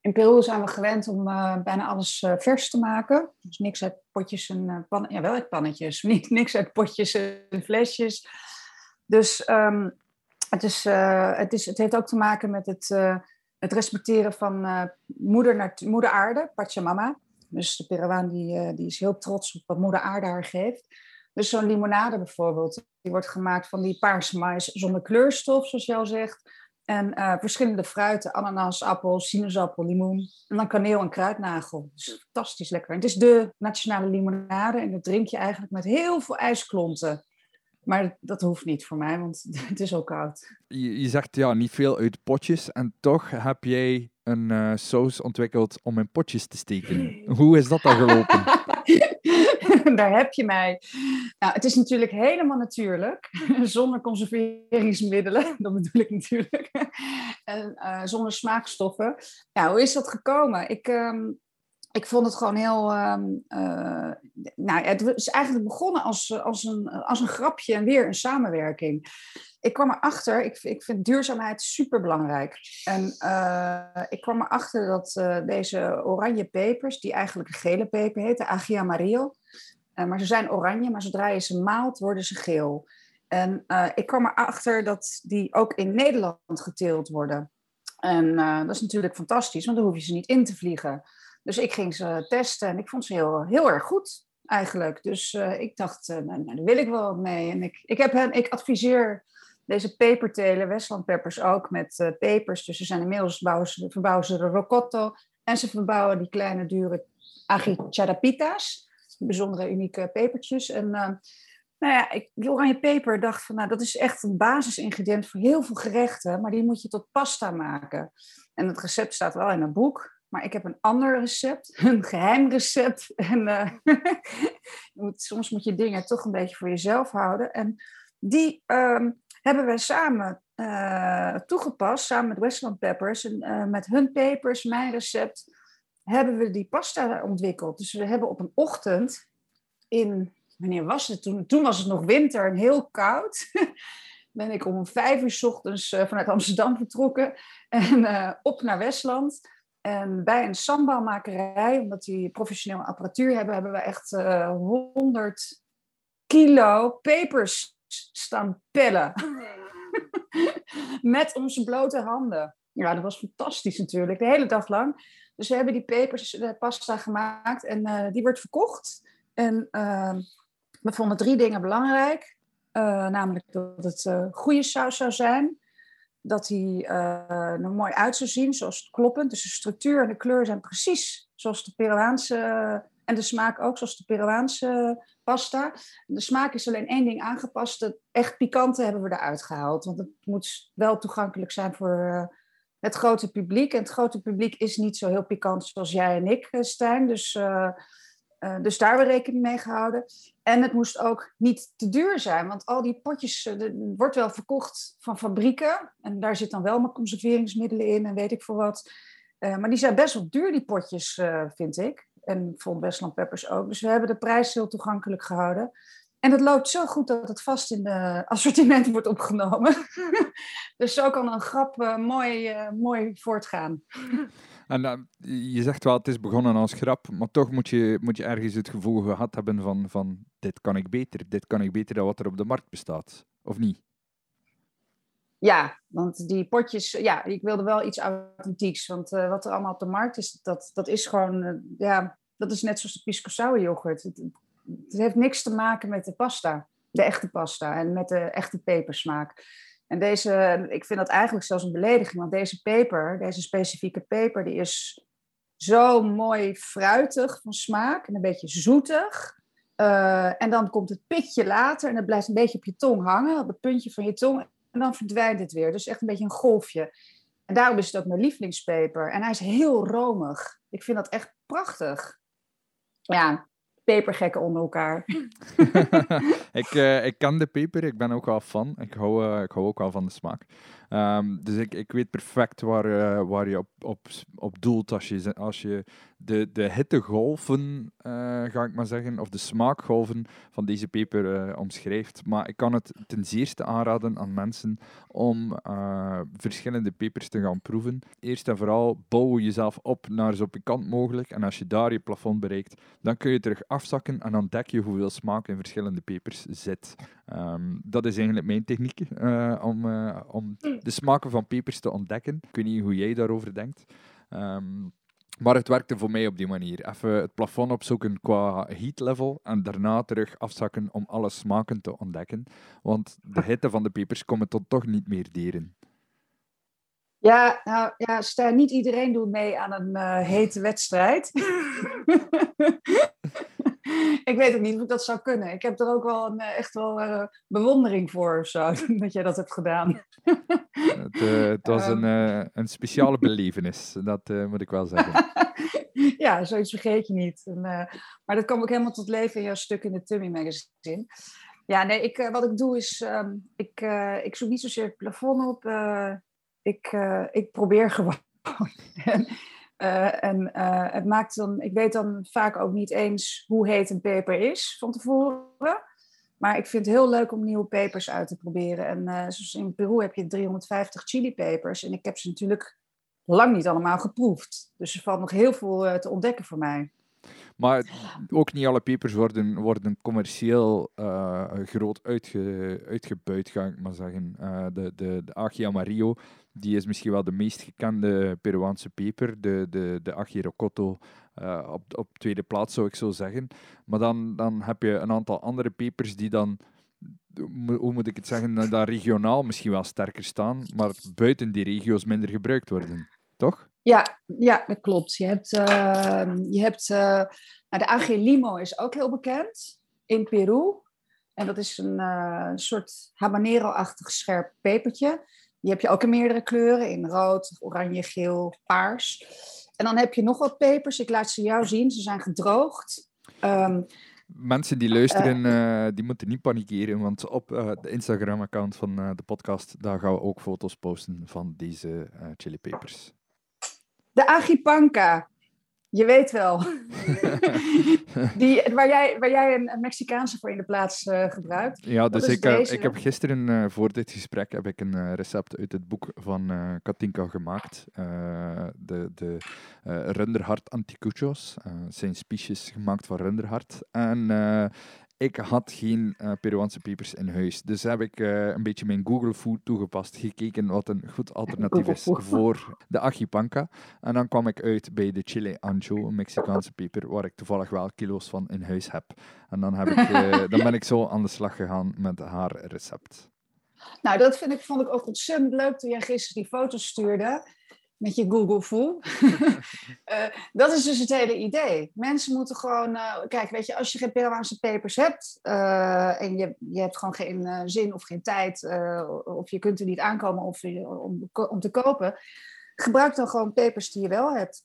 in Peru zijn we gewend om uh, bijna alles vers te maken. Dus niks uit potjes en pannen. Ja, wel uit pannetjes. (laughs) Niet, niks uit potjes en flesjes. Dus um, het, is, het, is, het heeft ook te maken met het het respecteren van uh, moeder, moeder aarde, Pachamama. Dus de Peruaan die, uh, die is heel trots op wat moeder aarde haar geeft. Dus zo'n limonade bijvoorbeeld, die wordt gemaakt van die paarse mais zonder kleurstof, zoals je al zegt. En uh, verschillende fruiten, ananas, appel, sinaasappel, limoen. En dan kaneel en kruidnagel. Dus fantastisch lekker. het is de nationale limonade en dat drink je eigenlijk met heel veel ijsklonten. Maar dat hoeft niet voor mij, want (laughs) het is ook koud. Je, je zegt ja, niet veel uit potjes. En toch heb jij een uh, saus ontwikkeld om in potjes te steken. (laughs) Hoe is dat dan gelopen? (laughs) Daar heb je mij. Nou, het is natuurlijk helemaal natuurlijk, zonder conserveringsmiddelen, dat bedoel ik natuurlijk, en uh, zonder smaakstoffen. Ja, hoe is dat gekomen? Ik, um, ik vond het gewoon heel. Um, uh, nou, het is eigenlijk begonnen als, als, een, als een grapje en weer een samenwerking. Ik kwam erachter, ik, ik vind duurzaamheid super belangrijk. En uh, ik kwam erachter dat deze oranje pepers, die eigenlijk een gele peper heet, de Agia Amarillo. maar ze zijn oranje, maar zodra je ze maalt, worden ze geel. En ik kwam erachter dat die ook in Nederland geteeld worden. En dat is natuurlijk fantastisch, want dan hoef je ze niet in te vliegen. Dus ik ging ze testen en ik vond ze heel, heel erg goed eigenlijk. Dus uh, ik dacht, uh, nou, daar wil ik wel mee. En ik, ik, heb ik adviseer deze pepertelen, Westland peppers ook, met uh, pepers. Dus ze zijn inmiddels verbouwen ze de rocotto. En ze verbouwen die kleine dure agicharapitas. Bijzondere unieke pepertjes. En nou ja, ik, die oranje peper dacht van, nou, dat is echt een basisingrediënt voor heel veel gerechten. Maar die moet je tot pasta maken. En het recept staat wel in een boek. Maar ik heb een ander recept, (laughs) een geheim recept. En (laughs) moet, soms moet je dingen toch een beetje voor jezelf houden. En die um, hebben we samen uh, toegepast, samen met Westland Peppers. En uh, met hun pepers, mijn recept, hebben we die pasta ontwikkeld. Dus we hebben op een ochtend in, wanneer was het toen? Toen was het nog winter en heel koud. (laughs) ben ik om vijf uur s ochtends vanuit Amsterdam vertrokken en op naar Westland En bij een sambaalmakerij, omdat die professionele apparatuur hebben, hebben we echt uh, 100 kilo pepers staan pellen. (laughs) Met onze blote handen. Ja, dat was fantastisch natuurlijk, de hele dag lang. Dus we hebben die pepers, de pasta gemaakt en uh, die wordt verkocht. En uh, we vonden drie dingen belangrijk. Namelijk dat het goede saus zou zijn. Dat hij er mooi uit zou zien, zoals het kloppend. Dus de structuur en de kleur zijn precies zoals de Peruaanse... en de smaak ook, zoals de Peruaanse pasta. De smaak is alleen één ding aangepast. Het echt pikante hebben we eruit gehaald. Want het moet wel toegankelijk zijn voor het grote publiek. En het grote publiek is niet zo heel pikant zoals jij en ik, eh, Stijn. Dus, uh, uh, dus daar we rekening mee gehouden. En het moest ook niet te duur zijn. Want al die potjes uh, wordt wel verkocht van fabrieken. En daar zit dan wel mijn conserveringsmiddelen in en weet ik veel wat. maar die zijn best wel duur, die potjes, vind ik. En vond Westland Peppers ook. Dus we hebben de prijs heel toegankelijk gehouden. En het loopt zo goed dat het vast in de assortiment wordt opgenomen. (laughs) (laughs) dus zo kan een grap uh, mooi, mooi voortgaan. (laughs) En uh, je zegt wel, het is begonnen als grap, maar toch moet je, moet je ergens het gevoel gehad hebben van, van dit kan ik beter, dit kan ik beter dan wat er op de markt bestaat, of niet? Ja, want die potjes, ja, ik wilde wel iets authentieks, want wat er allemaal op de markt is, dat, dat is gewoon, ja, dat is net zoals de pisco yoghurt. Het, het heeft niks te maken met de pasta, de echte pasta en met de echte pepersmaak. En deze, ik vind dat eigenlijk zelfs een belediging, want deze peper, deze specifieke peper, die is zo mooi fruitig van smaak en een beetje zoetig. Uh, en dan komt het pitje later en het blijft een beetje op je tong hangen, op het puntje van je tong. En dan verdwijnt het weer. Dus echt een beetje een golfje. En daarom is het ook mijn lievelingspeper. En hij is heel romig. Ik vind dat echt prachtig. Ja, pepergekken onder elkaar. (laughs) ik, uh, ik ken de peper, ik ben ook wel fan. Ik hou, uh, ik hou ook wel van de smaak. Um, dus ik, ik weet perfect waar, uh, waar je op, op, op doelt als je, als je de, de hittegolven, uh, ga ik maar zeggen, of de smaakgolven van deze peper uh, omschrijft. Maar ik kan het ten zeerste aanraden aan mensen om verschillende pepers te gaan proeven. Eerst en vooral bouw jezelf op naar zo pikant mogelijk. En als je daar je plafond bereikt, dan kun je terug afzakken en ontdek je hoeveel smaak in verschillende pepers zit. Um, dat is eigenlijk mijn techniek om, om de smaken van pepers te ontdekken. Ik weet niet hoe jij daarover denkt. Um, maar het werkte voor mij op die manier. Even het plafond opzoeken qua heat level en daarna terug afzakken om alle smaken te ontdekken. Want de hitte van de pepers komen tot toch niet meer deren. Ja, nou ja, niet iedereen doet mee aan een uh, hete wedstrijd. (laughs) ik weet ook niet ik dat zou kunnen. Ik heb er ook wel een, eh, echt wel uh, bewondering voor of zo, (laughs) dat jij dat hebt gedaan. het, uh, het, was een, (laughs) een speciale belevenis, dat moet ik wel zeggen. ja, zoiets vergeet je niet. En, maar dat kwam ook helemaal tot leven in jouw stuk in de Tummy Magazine. Ja, nee, ik, wat ik doe is, um, ik, ik zoek niet zozeer het plafond op. ik, ik probeer (laughs) gewoon. Uh, en uh, het maakt dan, ik weet dan vaak ook niet eens hoe heet een peper is van tevoren. Maar ik vind het heel leuk om nieuwe pepers uit te proberen. En zoals in Peru heb je 350 chilipepers. En ik heb ze natuurlijk lang niet allemaal geproefd. Dus er valt nog heel veel te ontdekken voor mij. Maar ook niet alle pepers worden, worden commercieel groot uitge, uitgebuit, ga ik maar zeggen. de, de, de Agia Amarillo die is misschien wel de meest gekende Peruaanse peper, de, de, de Achirocotto, uh, op, op tweede plaats zou ik zo zeggen. Maar dan, dan heb je een aantal andere pepers die dan, hoe moet ik het zeggen, dan regionaal misschien wel sterker staan, maar buiten die regio's minder gebruikt worden, toch? Ja, ja dat klopt. Je hebt, uh, je hebt uh, nou, de is ook heel bekend in Peru. En dat is een uh, soort habanero-achtig scherp pepertje. Die heb je ook in meerdere kleuren, in rood, oranje, geel, paars. En dan heb je nog wat pepers. Ik laat ze jou zien. Ze zijn gedroogd. Um, Mensen die luisteren, uh, die moeten niet panikeren, want op uh, de Instagram-account van de podcast, daar gaan we ook foto's posten van deze chilipepers. De agipanka. je weet wel. (laughs) die, waar, jij, waar jij een, Mexicaanse voor in de plaats uh, gebruikt. Ja, dus ik, uh, ik heb gisteren uh, voor dit gesprek heb ik een recept uit het boek van Katinka gemaakt. de de runderhart anticuchos. zijn spiesjes gemaakt van runderhart. En ik had geen uh, Peruaanse pepers in huis. Dus heb ik uh, een beetje mijn Google Food toegepast, gekeken wat een goed alternatief is voor de ajipanca. En dan kwam ik uit bij de chile ancho, een Mexicaanse peper, waar ik toevallig wel kilo's van in huis heb. En dan, heb ik, uh, (laughs) dan ben ik zo aan de slag gegaan met haar recept. Nou, dat vind ik, vond ik ook ontzettend leuk toen jij gisteren die foto's stuurde met je Google Voel. uh, (laughs) dat is dus het hele idee. Mensen moeten gewoon, uh, kijk, weet je, als je geen Peruaanse papers hebt uh, en je, je hebt gewoon geen zin of geen tijd, of je kunt er niet aankomen of, om, om te kopen, gebruik dan gewoon papers die je wel hebt.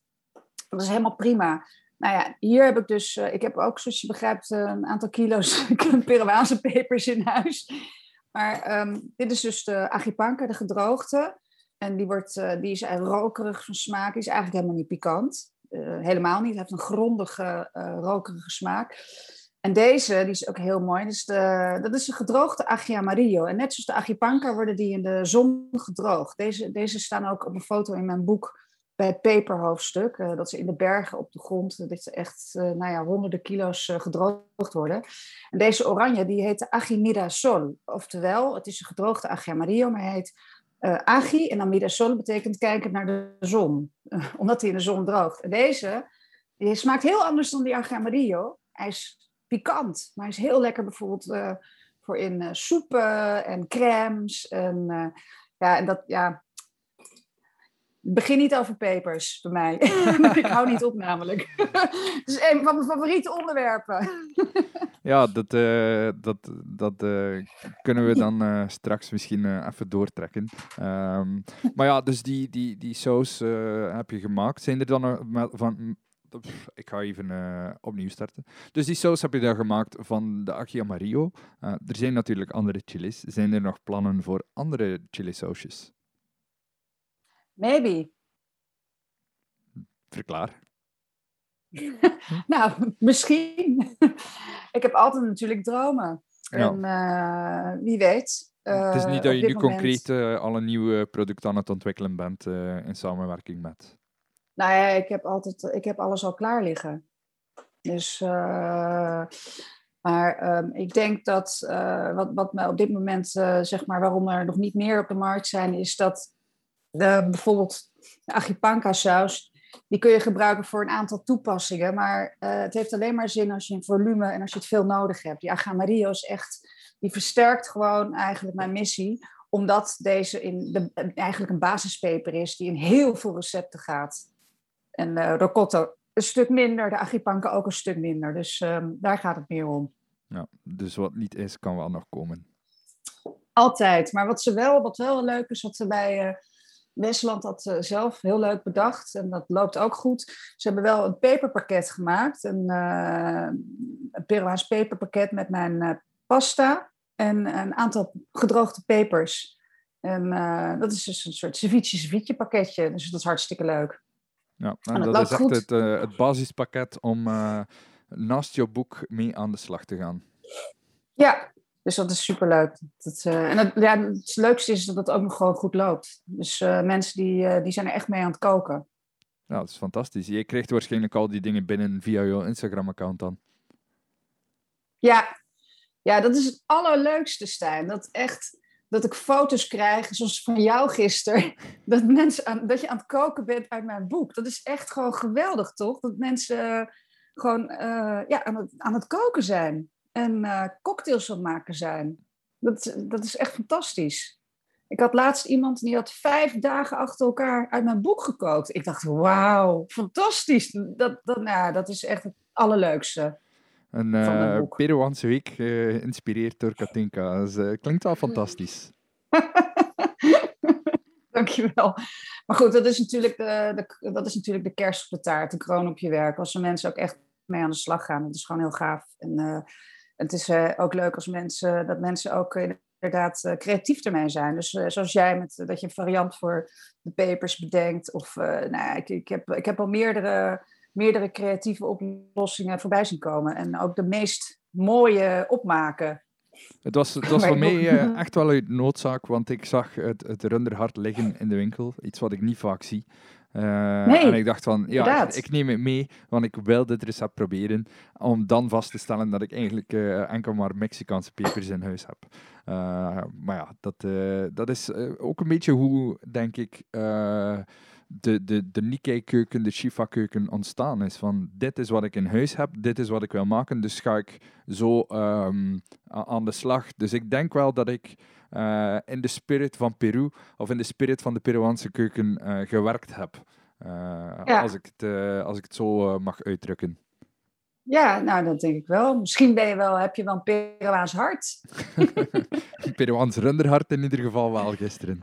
Dat is helemaal prima. Nou ja, hier heb ik dus, ik heb ook, zoals je begrijpt, een aantal kilo's (laughs) Peruaanse papers in huis. Maar um, dit is dus de agipanka, de gedroogde. En die, wordt, uh, die is rokerig van smaak, is eigenlijk helemaal niet pikant. Uh, helemaal niet, heeft een grondige, uh, rokerige smaak. En deze, die is ook heel mooi, dat is de, dat is de gedroogde agia amarillo. En net zoals de agipanca worden die in de zon gedroogd. Deze, deze staan ook op een foto in mijn boek bij het peperhoofdstuk. dat ze in de bergen op de grond, dat ze echt nou ja, honderden kilo's gedroogd worden. En deze oranje, die heet de Agimira Sol. Oftewel, het is een gedroogde agia amarillo, maar hij heet uh, agi en dan midasol betekent kijken naar de zon, uh, omdat hij in de zon droogt. En deze die smaakt heel anders dan die agi amarillo. Hij is pikant, maar hij is heel lekker bijvoorbeeld uh, voor in soepen en crèmes. En, ja, en dat, ja, Begin niet over pepers bij mij. (laughs) ik hou niet op namelijk. Is (laughs) een van mijn favoriete onderwerpen. (laughs) ja, dat, uh, dat, dat uh, kunnen we dan uh, straks misschien even doortrekken. Um, maar ja, dus die, die, die saus heb je gemaakt. Zijn er dan van... Ik ga even opnieuw starten. Dus die saus heb je dan gemaakt van de Achi Amarillo. er zijn natuurlijk andere chilies. Zijn er nog plannen voor andere chili sausjes? Maybe. Verklaar. (laughs) nou, misschien. ik heb altijd natuurlijk dromen. En uh, wie weet. Uh, het is niet dat je nu moment... concreet uh, al een nieuw product aan het ontwikkelen bent in samenwerking met. Nou ja, ik heb altijd, ik heb alles al klaar liggen. Dus, maar um, ik denk dat wat, wat mij op dit moment, zeg maar, waarom er nog niet meer op de markt zijn, is dat de, bijvoorbeeld de agipanka saus, die kun je gebruiken voor een aantal toepassingen. Maar uh, het heeft alleen maar zin als je een volume en als je het veel nodig hebt. Die Agamarillo is echt, die versterkt gewoon eigenlijk mijn missie. Omdat deze in de, eigenlijk een basispeper is die in heel veel recepten gaat. En uh, rocotto een stuk minder, de agipanka ook een stuk minder. Dus um, daar gaat het meer om. Ja, dus wat niet is, kan wel nog komen. Altijd. Maar wat, ze wel, wat wel leuk is, wat ze bij... Westland had uh, zelf heel leuk bedacht en dat loopt ook goed. Ze hebben wel een peperpakket gemaakt, een, uh, een Peruaans peperpakket met mijn uh, pasta en een aantal gedroogde pepers. En dat is dus een soort ceviche ceviche pakketje, dus dat is hartstikke leuk. Ja, en, dat, is echt het, het, basispakket om naast je boek mee aan de slag te gaan. Ja, dus dat is superleuk. Dat, uh, en het, ja, het leukste is dat het ook nog gewoon goed loopt. Dus uh, mensen die, uh, die zijn er echt mee aan het koken. Ja, dat is fantastisch. Je kreeg waarschijnlijk al die dingen binnen via jouw Instagram-account dan. Ja. ja, dat is het allerleukste, Stijn. Dat echt dat ik foto's krijg, zoals van jou gisteren, (laughs) dat, mensen aan, dat je aan het koken bent uit mijn boek. Dat is echt gewoon geweldig, toch? Dat mensen gewoon ja, aan, het, aan het koken zijn en uh, cocktails aan maken zijn. Dat, dat is echt fantastisch. Ik had laatst iemand die had vijf dagen achter elkaar uit mijn boek gekookt. Ik dacht, wauw, fantastisch. Dat, dat, nou, dat is echt het allerleukste. Een uh, Peruaanse week uh, geïnspireerd door Katinka. Dat klinkt wel fantastisch. (laughs) Dankjewel. Maar goed, dat is, natuurlijk de, de, dat is natuurlijk de kerst op de taart, de kroon op je werk. Als er mensen ook echt mee aan de slag gaan. Dat is gewoon heel gaaf. En het is uh, ook leuk als mensen, dat mensen ook inderdaad uh, creatief ermee zijn. Dus zoals jij, met, dat je een variant voor de papers bedenkt. Of nou ja, ik, ik, heb, ik heb al meerdere meerdere creatieve oplossingen voorbij zien komen. En ook de meest mooie opmaken. Het was, het was voor mij echt wel uit noodzaak, want ik zag het, het runderhart liggen in de winkel. Iets wat ik niet vaak zie. Uh, nee, en ik dacht van, ja, ik, ik, neem het mee, want ik wil dit recept proberen. Om dan vast te stellen dat ik eigenlijk uh, enkel maar Mexicaanse pepers in huis heb. Uh, maar ja, dat, dat is ook een beetje hoe, denk ik, de, de, de Nikkei-keuken, de Shifa-keuken ontstaan is. Van, dit is wat ik in huis heb, dit is wat ik wil maken, dus ga ik zo um, aan de slag. Dus ik denk wel dat ik uh, in de spirit van Peru, of in de spirit van de Peruaanse keuken uh, gewerkt heb. Ja. als, ik het, als ik het zo mag uitdrukken. Ja, nou dat denk ik wel. Misschien ben je wel, heb je wel een Peruaans hart. (laughs) een Peruaans runderhart in ieder geval wel gisteren.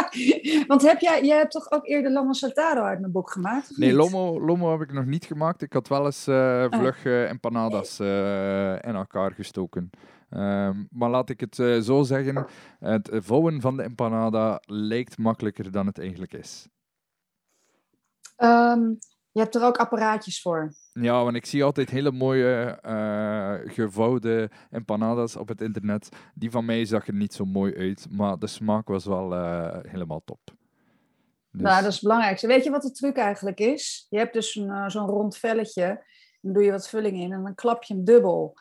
(laughs) Want heb jij, jij hebt toch ook eerder Lomo Saltado uit mijn boek gemaakt? Nee, Lomo, Lomo heb ik nog niet gemaakt. Ik had wel eens uh, vlug uh, empanadas uh, in elkaar gestoken. Um, maar laat ik het uh, zo zeggen, het vouwen van de empanada lijkt makkelijker dan het eigenlijk is. Um, je hebt er ook apparaatjes voor. Ja, want ik zie altijd hele mooie uh, gevouwde empanadas op het internet. Die van mij zag er niet zo mooi uit, maar de smaak was wel uh, helemaal top. Dus... Nou, dat is het belangrijkste. Weet je wat de truc eigenlijk is? Je hebt dus zo'n rond velletje, dan doe je wat vulling in en dan klap je hem dubbel.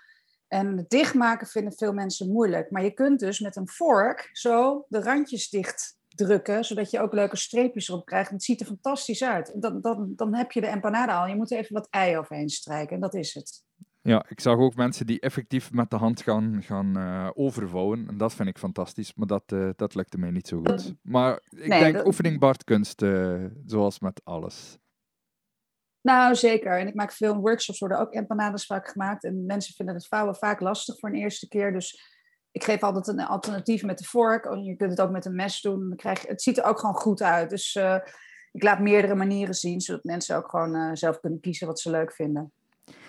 En het dichtmaken vinden veel mensen moeilijk. Maar je kunt dus met een vork zo de randjes dicht drukken, zodat je ook leuke streepjes erop krijgt. het ziet er fantastisch uit. Dan, dan, dan heb je de empanada al. Je moet er even wat ei overheen strijken en dat is het. Ja, ik zag ook mensen die effectief met de hand gaan, gaan uh, overvouwen. En dat vind ik fantastisch, maar dat, uh, dat lukte mij niet zo goed. Maar ik denk dat... oefening baart kunst, uh, zoals met alles. Nou, zeker. En ik maak veel workshops, worden ook empanadas vaak gemaakt. En mensen vinden het vouwen vaak lastig voor een eerste keer. Dus ik geef altijd een alternatief met de vork. Je kunt het ook met een mes doen. Dan krijg je, het ziet er ook gewoon goed uit. Dus uh, ik laat meerdere manieren zien, zodat mensen ook gewoon uh, zelf kunnen kiezen wat ze leuk vinden.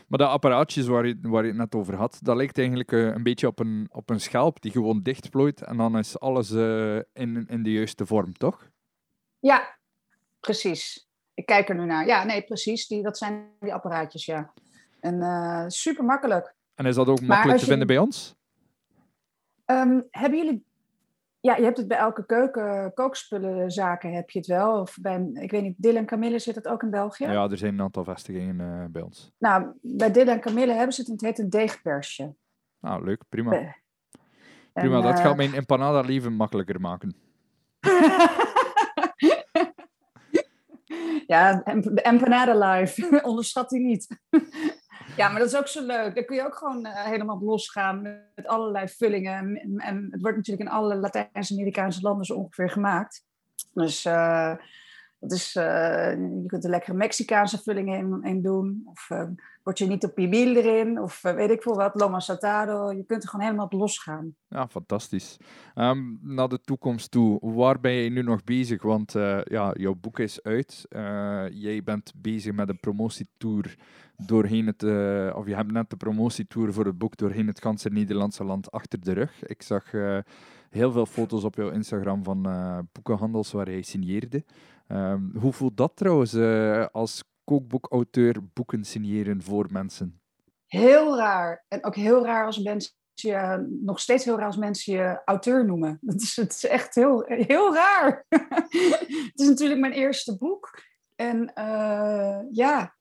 Maar de apparaatjes waar je, waar je het net over had, dat lijkt eigenlijk uh, een beetje op een, op een schelp die gewoon dichtplooit en dan is alles in, in de juiste vorm, toch? Ja, precies. Ik kijk er nu naar. Ja, nee, precies. Die, dat zijn die apparaatjes, ja. En super makkelijk. En is dat ook makkelijk te vinden bij ons? Um, hebben jullie... Ja, je hebt het bij elke keuken, kookspullenzaken heb je het wel. Of bij, ik weet niet, Dylan en Camille zit het ook in België? Ja, er zijn een aantal vestigingen uh, bij ons. Nou, bij Dylan en Camille hebben ze het, het heet een deegpersje. Nou, leuk, prima. Uh, prima, en, dat uh, gaat mijn empanada leven makkelijker maken. (laughs) ja, empanada live, (laughs) onderschat die niet. (laughs) Ja, maar dat is ook zo leuk. Dan kun je ook gewoon uh, helemaal losgaan met allerlei vullingen. En, het wordt natuurlijk in alle Latijns-Amerikaanse landen zo ongeveer gemaakt. Dus uh, dat is, uh, je kunt er lekkere Mexicaanse vullingen in, doen. Of word je niet op pibil erin. Of weet ik veel wat, loma saltado. Je kunt er gewoon helemaal op losgaan. Ja, fantastisch. Um, naar de toekomst toe. Waar ben je nu nog bezig? Want ja, jouw boek is uit. jij bent bezig met een promotietour doorheen het, of je hebt net de promotietour voor het boek doorheen het ganse Nederlandse land achter de rug. Ik zag heel veel foto's op jouw Instagram van boekenhandels waar hij signeerde. Um, hoe voelt dat trouwens als kookboekauteur boeken signeren voor mensen? Heel raar. En ook heel raar als mensen je, nog steeds heel raar als mensen je auteur noemen. (laughs) Dat is, het is echt heel, heel raar. (laughs) het is natuurlijk mijn eerste boek. En ja,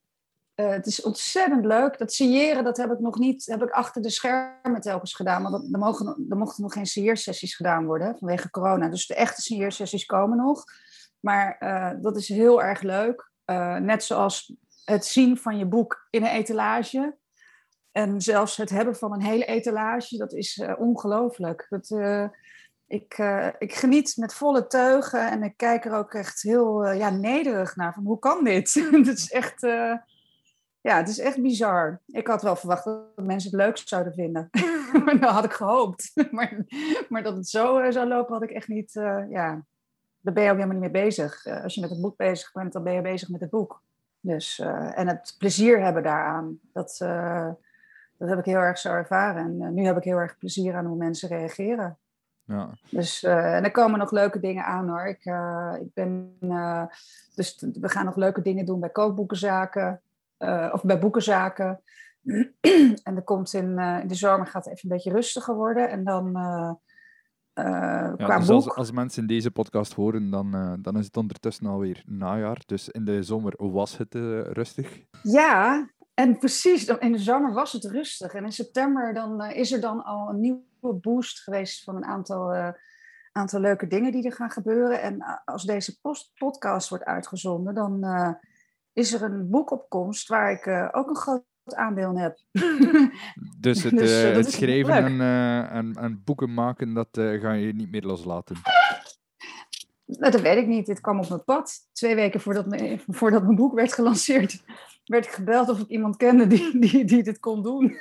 uh, het is ontzettend leuk. Dat signeren, dat heb ik nog niet, heb ik achter de schermen telkens gedaan. Maar er, mogen, mochten nog geen signeersessies gedaan worden vanwege corona. Dus de echte signeersessies komen nog. Maar uh, dat is heel erg leuk. Uh, net zoals het zien van je boek in een etalage. En zelfs het hebben van een hele etalage, dat is ongelooflijk. Dat, ik, ik geniet met volle teugen en ik kijk er ook echt heel ja, nederig naar. Van, hoe kan dit? (laughs) Het is echt ja, het is echt bizar. Ik had wel verwacht dat mensen het leuk zouden vinden. (laughs) dat had ik gehoopt. (laughs) maar, maar dat het zo zou lopen, had ik echt niet. Ja, daar ben je ook helemaal niet mee bezig. Uh, als je met het boek bezig bent, dan ben je bezig met het boek. Dus, en het plezier hebben daaraan, dat, dat heb ik heel erg zo ervaren. En nu heb ik heel erg plezier aan hoe mensen reageren. Ja. Dus, en er komen nog leuke dingen aan hoor. Ik, ik ben, dus we gaan nog leuke dingen doen bij kookboekenzaken. of bij boekenzaken. (clears throat) en er komt in, in, de zomer gaat het even een beetje rustiger worden. En dan uh, qua dus als, als, mensen deze podcast horen, dan, uh, dan is het ondertussen alweer najaar. Dus in de zomer was het uh, rustig. Ja, en precies. In de zomer was het rustig. En in september dan, is er dan al een nieuwe boost geweest van een aantal, aantal leuke dingen die er gaan gebeuren. En als deze post podcast wordt uitgezonden, dan is er een boekopkomst waar ik ook een groot aandeel heb. (laughs) Dus het, (laughs) dus, uh, het schrijven en, uh, en, en, boeken maken, dat uh, ga je niet meer loslaten? (laughs) Dat weet ik niet. Dit kwam op mijn pad. Twee weken voordat, me, voordat mijn boek werd gelanceerd, werd ik gebeld of ik iemand kende die, die, die dit kon doen.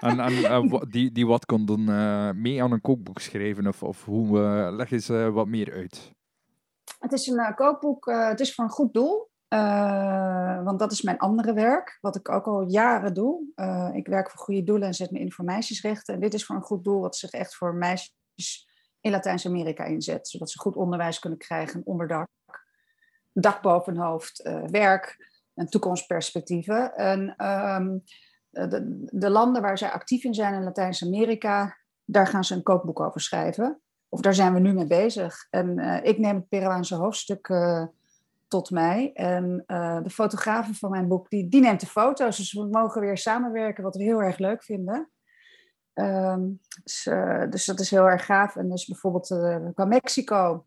En, en die, die wat kon doen, mee aan een kookboek schrijven? Of, of hoe, leg eens wat meer uit. Het is een kookboek, het is voor een goed doel. Uh, want dat is mijn andere werk, wat ik ook al jaren doe. Uh, ik werk voor goede doelen en zet me in voor meisjesrechten. En dit is voor een goed doel wat zich echt voor meisjes in Latijns-Amerika inzet. Zodat ze goed onderwijs kunnen krijgen, onderdak, dak boven hoofd, uh, werk en toekomstperspectieven. En um, de, de, landen waar zij actief in zijn in Latijns-Amerika, daar gaan ze een kookboek over schrijven. Of daar zijn we nu mee bezig. En ik neem het Peruaanse hoofdstuk tot mij. En uh, de fotografen van mijn boek, die, die neemt de foto's. Dus we mogen weer samenwerken, wat we heel erg leuk vinden. Um, dus, uh, dus, dat is heel erg gaaf. En dus bijvoorbeeld uh, qua Mexico,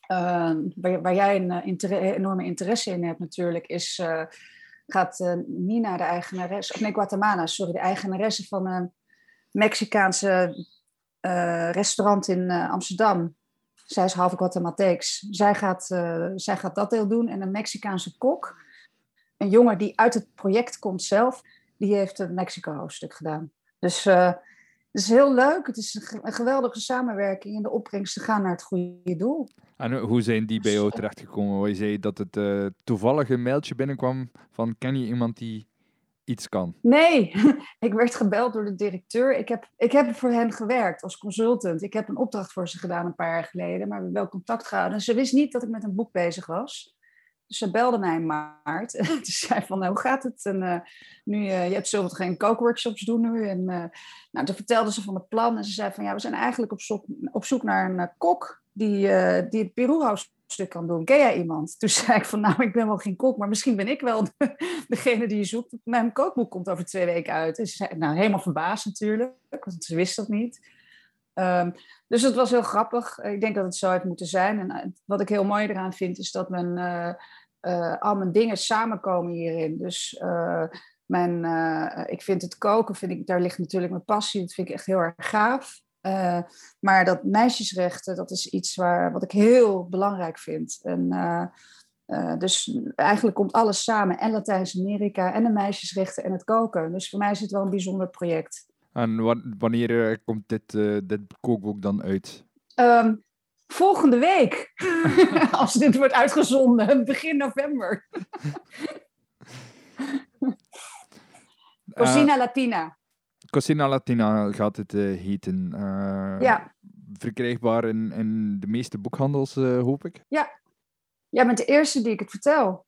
ehm, waar, waar, jij een enorme interesse in hebt natuurlijk, is, gaat Nina, de eigenares, of nee, Guatemala, sorry, de eigenaresse van een Mexicaanse restaurant in Amsterdam, zij is half Guatemalteeks. Zij gaat, uh, zij gaat dat deel doen. En een Mexicaanse kok, een jongen die uit het project komt zelf, die heeft een Mexico-hoofdstuk gedaan. Dus uh, het is heel leuk. Het is een geweldige samenwerking. En de opbrengsten gaan naar het goede doel. En hoe zijn die bij jou terechtgekomen? Je zei dat het uh, toevallig een mailtje binnenkwam van ken je iemand die iets kan? Nee, (laughs) ik werd gebeld door de directeur. Ik heb, ik heb voor hen gewerkt als consultant. Ik heb een opdracht voor ze gedaan een paar jaar geleden, maar we hebben wel contact gehouden. Ze wist niet dat ik met een boek bezig was. Dus ze belde mij in maart. (laughs) Ze zei van, nou, hoe gaat het? En uh, nu, je hebt zoveel geen kookworkshops doen nu. En uh, nou, toen vertelde ze van het plan. En ze zei van, ja, we zijn eigenlijk op zoek, op zoek naar een kok die, die het Peru-house stuk kan doen. Ken jij iemand? Toen (laughs) zei ik van, nou, ik ben wel geen kok, maar misschien ben ik wel (laughs) degene die je zoekt. Mijn kookboek komt over twee weken uit. En ze zei, nou, helemaal verbaasd natuurlijk, want ze wist dat niet. Um, dus het was heel grappig. Ik denk dat het zo heeft moeten zijn. En eh, wat ik heel mooi eraan vind, is dat mijn, uh, uh, al mijn dingen samenkomen hierin. Dus mijn, ik vind het koken, vind ik, daar ligt natuurlijk mijn passie. Dat vind ik echt heel erg gaaf. Uh, maar dat meisjesrechten, dat is iets waar, wat ik heel belangrijk vind. En, uh, uh, dus eigenlijk komt alles samen. En Latijns-Amerika, en de meisjesrechten en het koken. Dus voor mij is het wel een bijzonder project. En wanneer komt dit, dit kookboek dan uit? Um, volgende week. (laughs) (laughs) Als dit wordt uitgezonden, (laughs) begin november. Cocina Latina. Cocina Latina gaat het uh, heten. Uh, ja. Verkrijgbaar in, in de meeste boekhandels, uh, hoop ik. Ja. Jij bent de eerste die ik het vertel.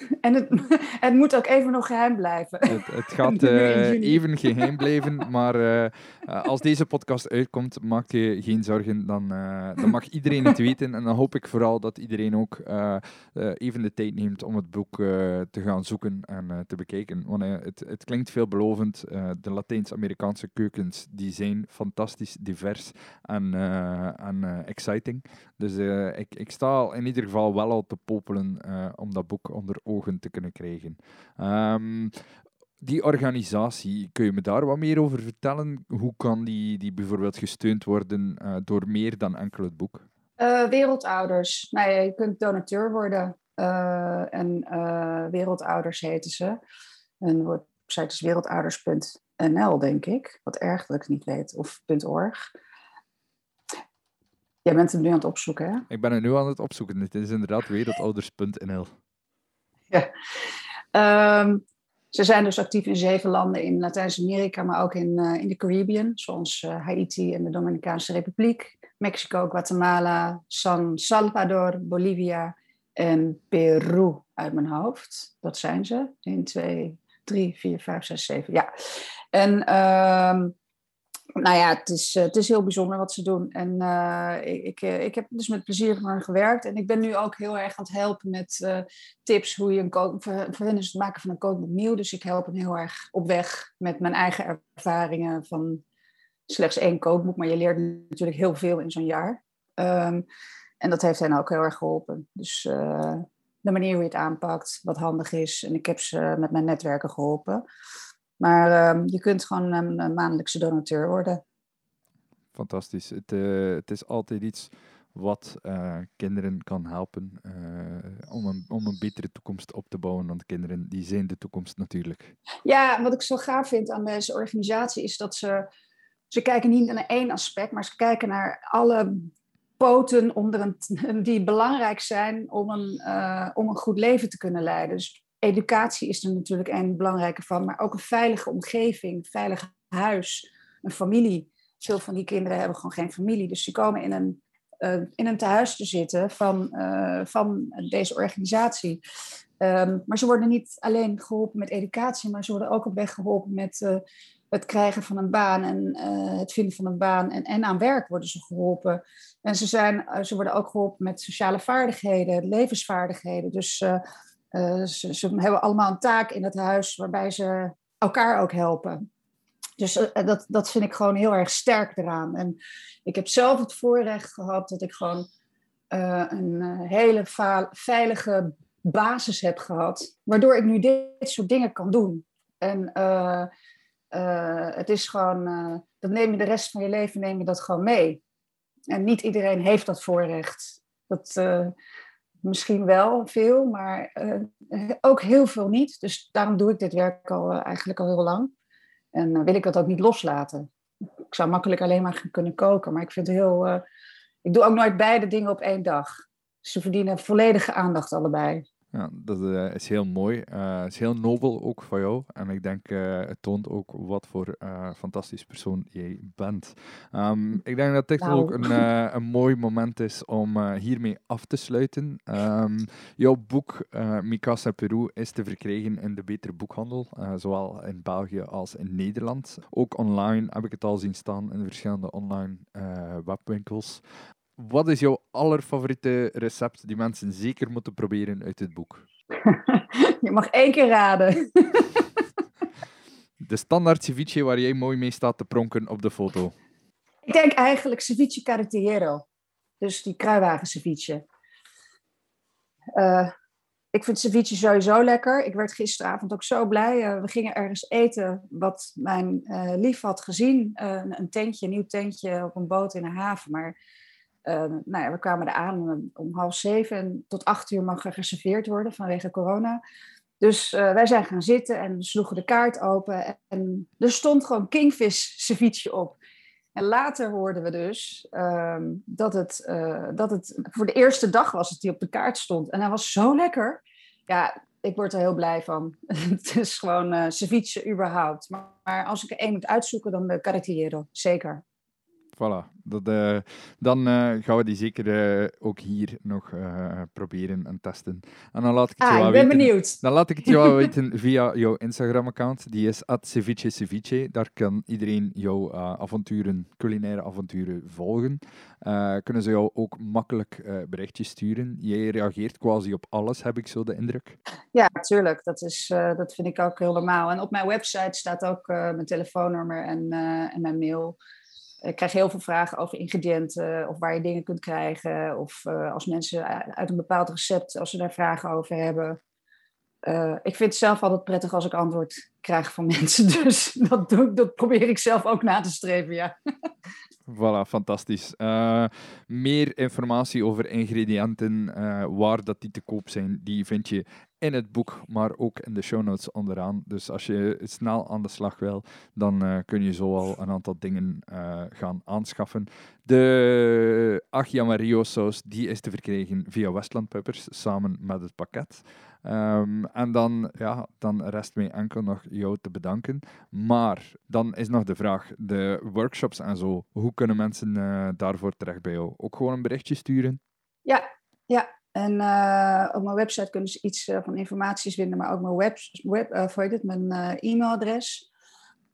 (laughs) En het, (laughs) het, moet ook even nog geheim blijven. Het, het (laughs) gaat uh, even geheim blijven, maar uh, als deze podcast uitkomt, maak je geen zorgen. Dan, uh, dan mag iedereen het weten. En dan hoop ik vooral dat iedereen ook even de tijd neemt om het boek te gaan zoeken en te bekijken. Want het, het klinkt veelbelovend. de Latijns-Amerikaanse keukens die zijn fantastisch divers en, en exciting. Dus ik, ik sta in ieder geval wel al te popelen om dat boek onder ogen te kunnen krijgen. Um, die organisatie, kun je me daar wat meer over vertellen? Hoe kan die, die bijvoorbeeld gesteund worden uh, door meer dan enkel het boek? Uh, wereldouders. Nou ja, je kunt donateur worden. Uh, en Wereldouders heten ze. En de website is wereldouders.nl, denk ik. Wat erg dat ik het niet weet. Of .org. Jij bent hem nu aan het opzoeken, hè? Ik ben het nu aan het opzoeken. Het is inderdaad wereldouders.nl. (laughs) Ja. Um, ze zijn dus actief in zeven landen in Latijns-Amerika, maar ook in, uh, in de Caribbean, zoals uh, Haiti en de Dominicaanse Republiek, Mexico, Guatemala, San Salvador, Bolivia, en Peru uit mijn hoofd. Dat zijn ze. 1, 2, 3, 4, 5, 6, 7. Ja. En um, nou ja, het is, het is heel bijzonder wat ze doen. En uh, ik, ik heb dus met plezier met gewerkt. En ik ben nu ook heel erg aan het helpen met tips hoe je een kook, voor, het maken van een kookboek nieuw. Dus ik help hen heel erg op weg met mijn eigen ervaringen van slechts één kookboek. Maar je leert natuurlijk heel veel in zo'n jaar. Um, en dat heeft hen ook heel erg geholpen. Dus de manier hoe je het aanpakt, wat handig is. En ik heb ze met mijn netwerken geholpen. Maar uh, je kunt gewoon een, een, maandelijkse donateur worden. Fantastisch. Het, uh, het is altijd iets wat uh, kinderen kan helpen om, een, om een betere toekomst op te bouwen. Want kinderen die zijn de toekomst natuurlijk. Ja, wat ik zo gaaf vind aan deze organisatie is dat ze... Ze kijken niet naar één aspect, maar ze kijken naar alle poten onder een, (laughs) die belangrijk zijn om een, uh, om een goed leven te kunnen leiden. Dus educatie is er natuurlijk een belangrijke van, maar ook een veilige omgeving, een veilig huis, een familie. Veel van die kinderen hebben gewoon geen familie, dus die komen in een, uh, in een tehuis te zitten van, uh, van deze organisatie. Um, maar ze worden niet alleen geholpen met educatie, maar ze worden ook op weg geholpen met het krijgen van een baan en het vinden van een baan en, en aan werk worden ze geholpen. En ze, zijn, ze worden ook geholpen met sociale vaardigheden, levensvaardigheden. Dus uh, ze, hebben allemaal een taak in het huis waarbij ze elkaar ook helpen. Dus dat, dat vind ik gewoon heel erg sterk eraan. En ik heb zelf het voorrecht gehad dat ik gewoon een hele veilige basis heb gehad, waardoor ik nu dit soort dingen kan doen. En het is gewoon, dat neem je de rest van je leven dat gewoon mee. En niet iedereen heeft dat voorrecht. Dat misschien wel veel, maar ook heel veel niet. Dus daarom doe ik dit werk al eigenlijk al heel lang. En wil ik dat ook niet loslaten. Ik zou makkelijk alleen maar kunnen koken, maar ik vind het heel. ik doe ook nooit beide dingen op één dag. Ze verdienen volledige aandacht allebei. Ja, dat uh, is heel mooi. Uh, is heel nobel ook van jou. En ik denk, uh, het toont ook wat voor fantastisch persoon jij bent. Um, ik denk dat dit ook een, een mooi moment is om hiermee af te sluiten. Um, jouw boek, Mikasa Peru, is te verkrijgen in de betere boekhandel. zowel in België als in Nederland. Ook online heb ik het al zien staan in verschillende online webwinkels. Wat is jouw allerfavoriete recept die mensen zeker moeten proberen uit dit boek? (laughs) Je mag één keer raden. (laughs) De standaard ceviche waar jij mooi mee staat te pronken op de foto. Ik denk eigenlijk ceviche carretillero. Dus die kruiwagen ceviche. Uh, ik vind ceviche sowieso lekker. Ik werd gisteravond ook zo blij. Uh, we gingen ergens eten wat mijn uh, lief had gezien. een tentje, een nieuw tentje op een boot in een haven. Maar uh, nou ja, we kwamen er aan om half zeven en tot acht uur mag er gereserveerd worden vanwege corona. Dus uh, wij zijn gaan zitten en sloegen de kaart open en er stond gewoon kingfish ceviche op. En later hoorden we dus uh, dat, het, uh, dat het voor de eerste dag was dat hij op de kaart stond. En hij was zo lekker. Ja, ik word er heel blij van. (laughs) het is gewoon ceviche überhaupt. Maar, als ik er één moet uitzoeken, dan de zeker voilà. Dat, uh, dan uh, gaan we die zeker uh, ook hier nog proberen en testen. En dan laat ik het ah, jou ik ben weten, benieuwd. Dan laat ik het jou (laughs) weten via jouw Instagram-account. Die is ceviche ceviche. Daar kan iedereen jouw avonturen, culinaire avonturen volgen. kunnen ze jou ook makkelijk berichtjes sturen. Jij reageert quasi op alles, heb ik zo de indruk. Ja, natuurlijk. Dat, is, dat vind ik ook heel normaal. En op mijn website staat ook mijn telefoonnummer en, en mijn mail ik krijg heel veel vragen over ingrediënten of waar je dingen kunt krijgen. Of uh, als mensen uit een bepaald recept, als ze daar vragen over hebben. Uh, ik vind het zelf altijd prettig als ik antwoord krijg van (laughs) mensen. Dus dat, doe, dat probeer ik zelf ook na te streven, ja. Voilà, fantastisch. Uh, meer informatie over ingrediënten, waar dat die te koop zijn, die vind je in het boek, maar ook in de show notes onderaan. Dus als je snel aan de slag wil, dan uh, kun je zo al een aantal dingen uh, gaan aanschaffen. De Mario saus die is te verkrijgen via Westland Peppers samen met het pakket. Um, en dan, ja, dan rest mij enkel nog jou te bedanken. Maar dan is nog de vraag, de workshops en zo, hoe kunnen mensen uh, daarvoor terecht bij jou? Ook gewoon een berichtje sturen? Ja, ja En op mijn website kunnen ze iets van informaties vinden, maar ook mijn, web, web, het, mijn e-mailadres.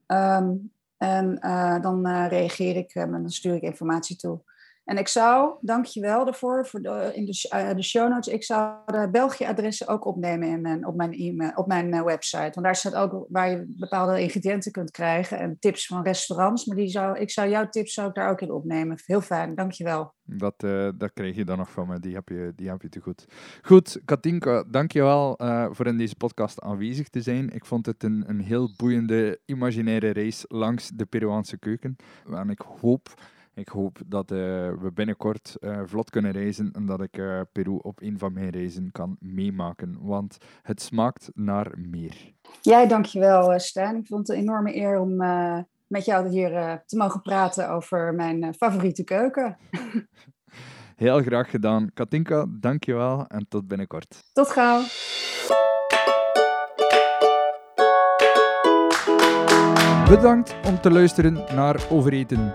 Ehm, en dan reageer ik en dan stuur ik informatie toe. En ik zou, dank je wel daarvoor, voor de, in de, uh, de show notes, ik zou de België-adressen ook opnemen in mijn, op mijn, e op mijn uh, website. Want daar staat ook waar je bepaalde ingrediënten kunt krijgen en tips van restaurants. Maar die zou, ik zou jouw tips zou ik daar ook in opnemen. Heel fijn, dank je wel. Dat, uh, dat kreeg je dan nog van me, die heb je, die heb je te goed. Goed, Katinka, dank je wel voor in deze podcast aanwezig te zijn. Ik vond het een, een heel boeiende, imaginaire race langs de Peruaanse keuken. En ik hoop ik hoop dat uh, we binnenkort uh, vlot kunnen reizen en dat ik uh, Peru op een van mijn reizen kan meemaken. Want het smaakt naar meer. Jij, dankjewel Stijn. Ik vond het een enorme eer om met jou hier te mogen praten over mijn favoriete keuken. (laughs) Heel graag gedaan. Katinka, dankjewel en tot binnenkort. Tot gauw. Bedankt om te luisteren naar Overeten.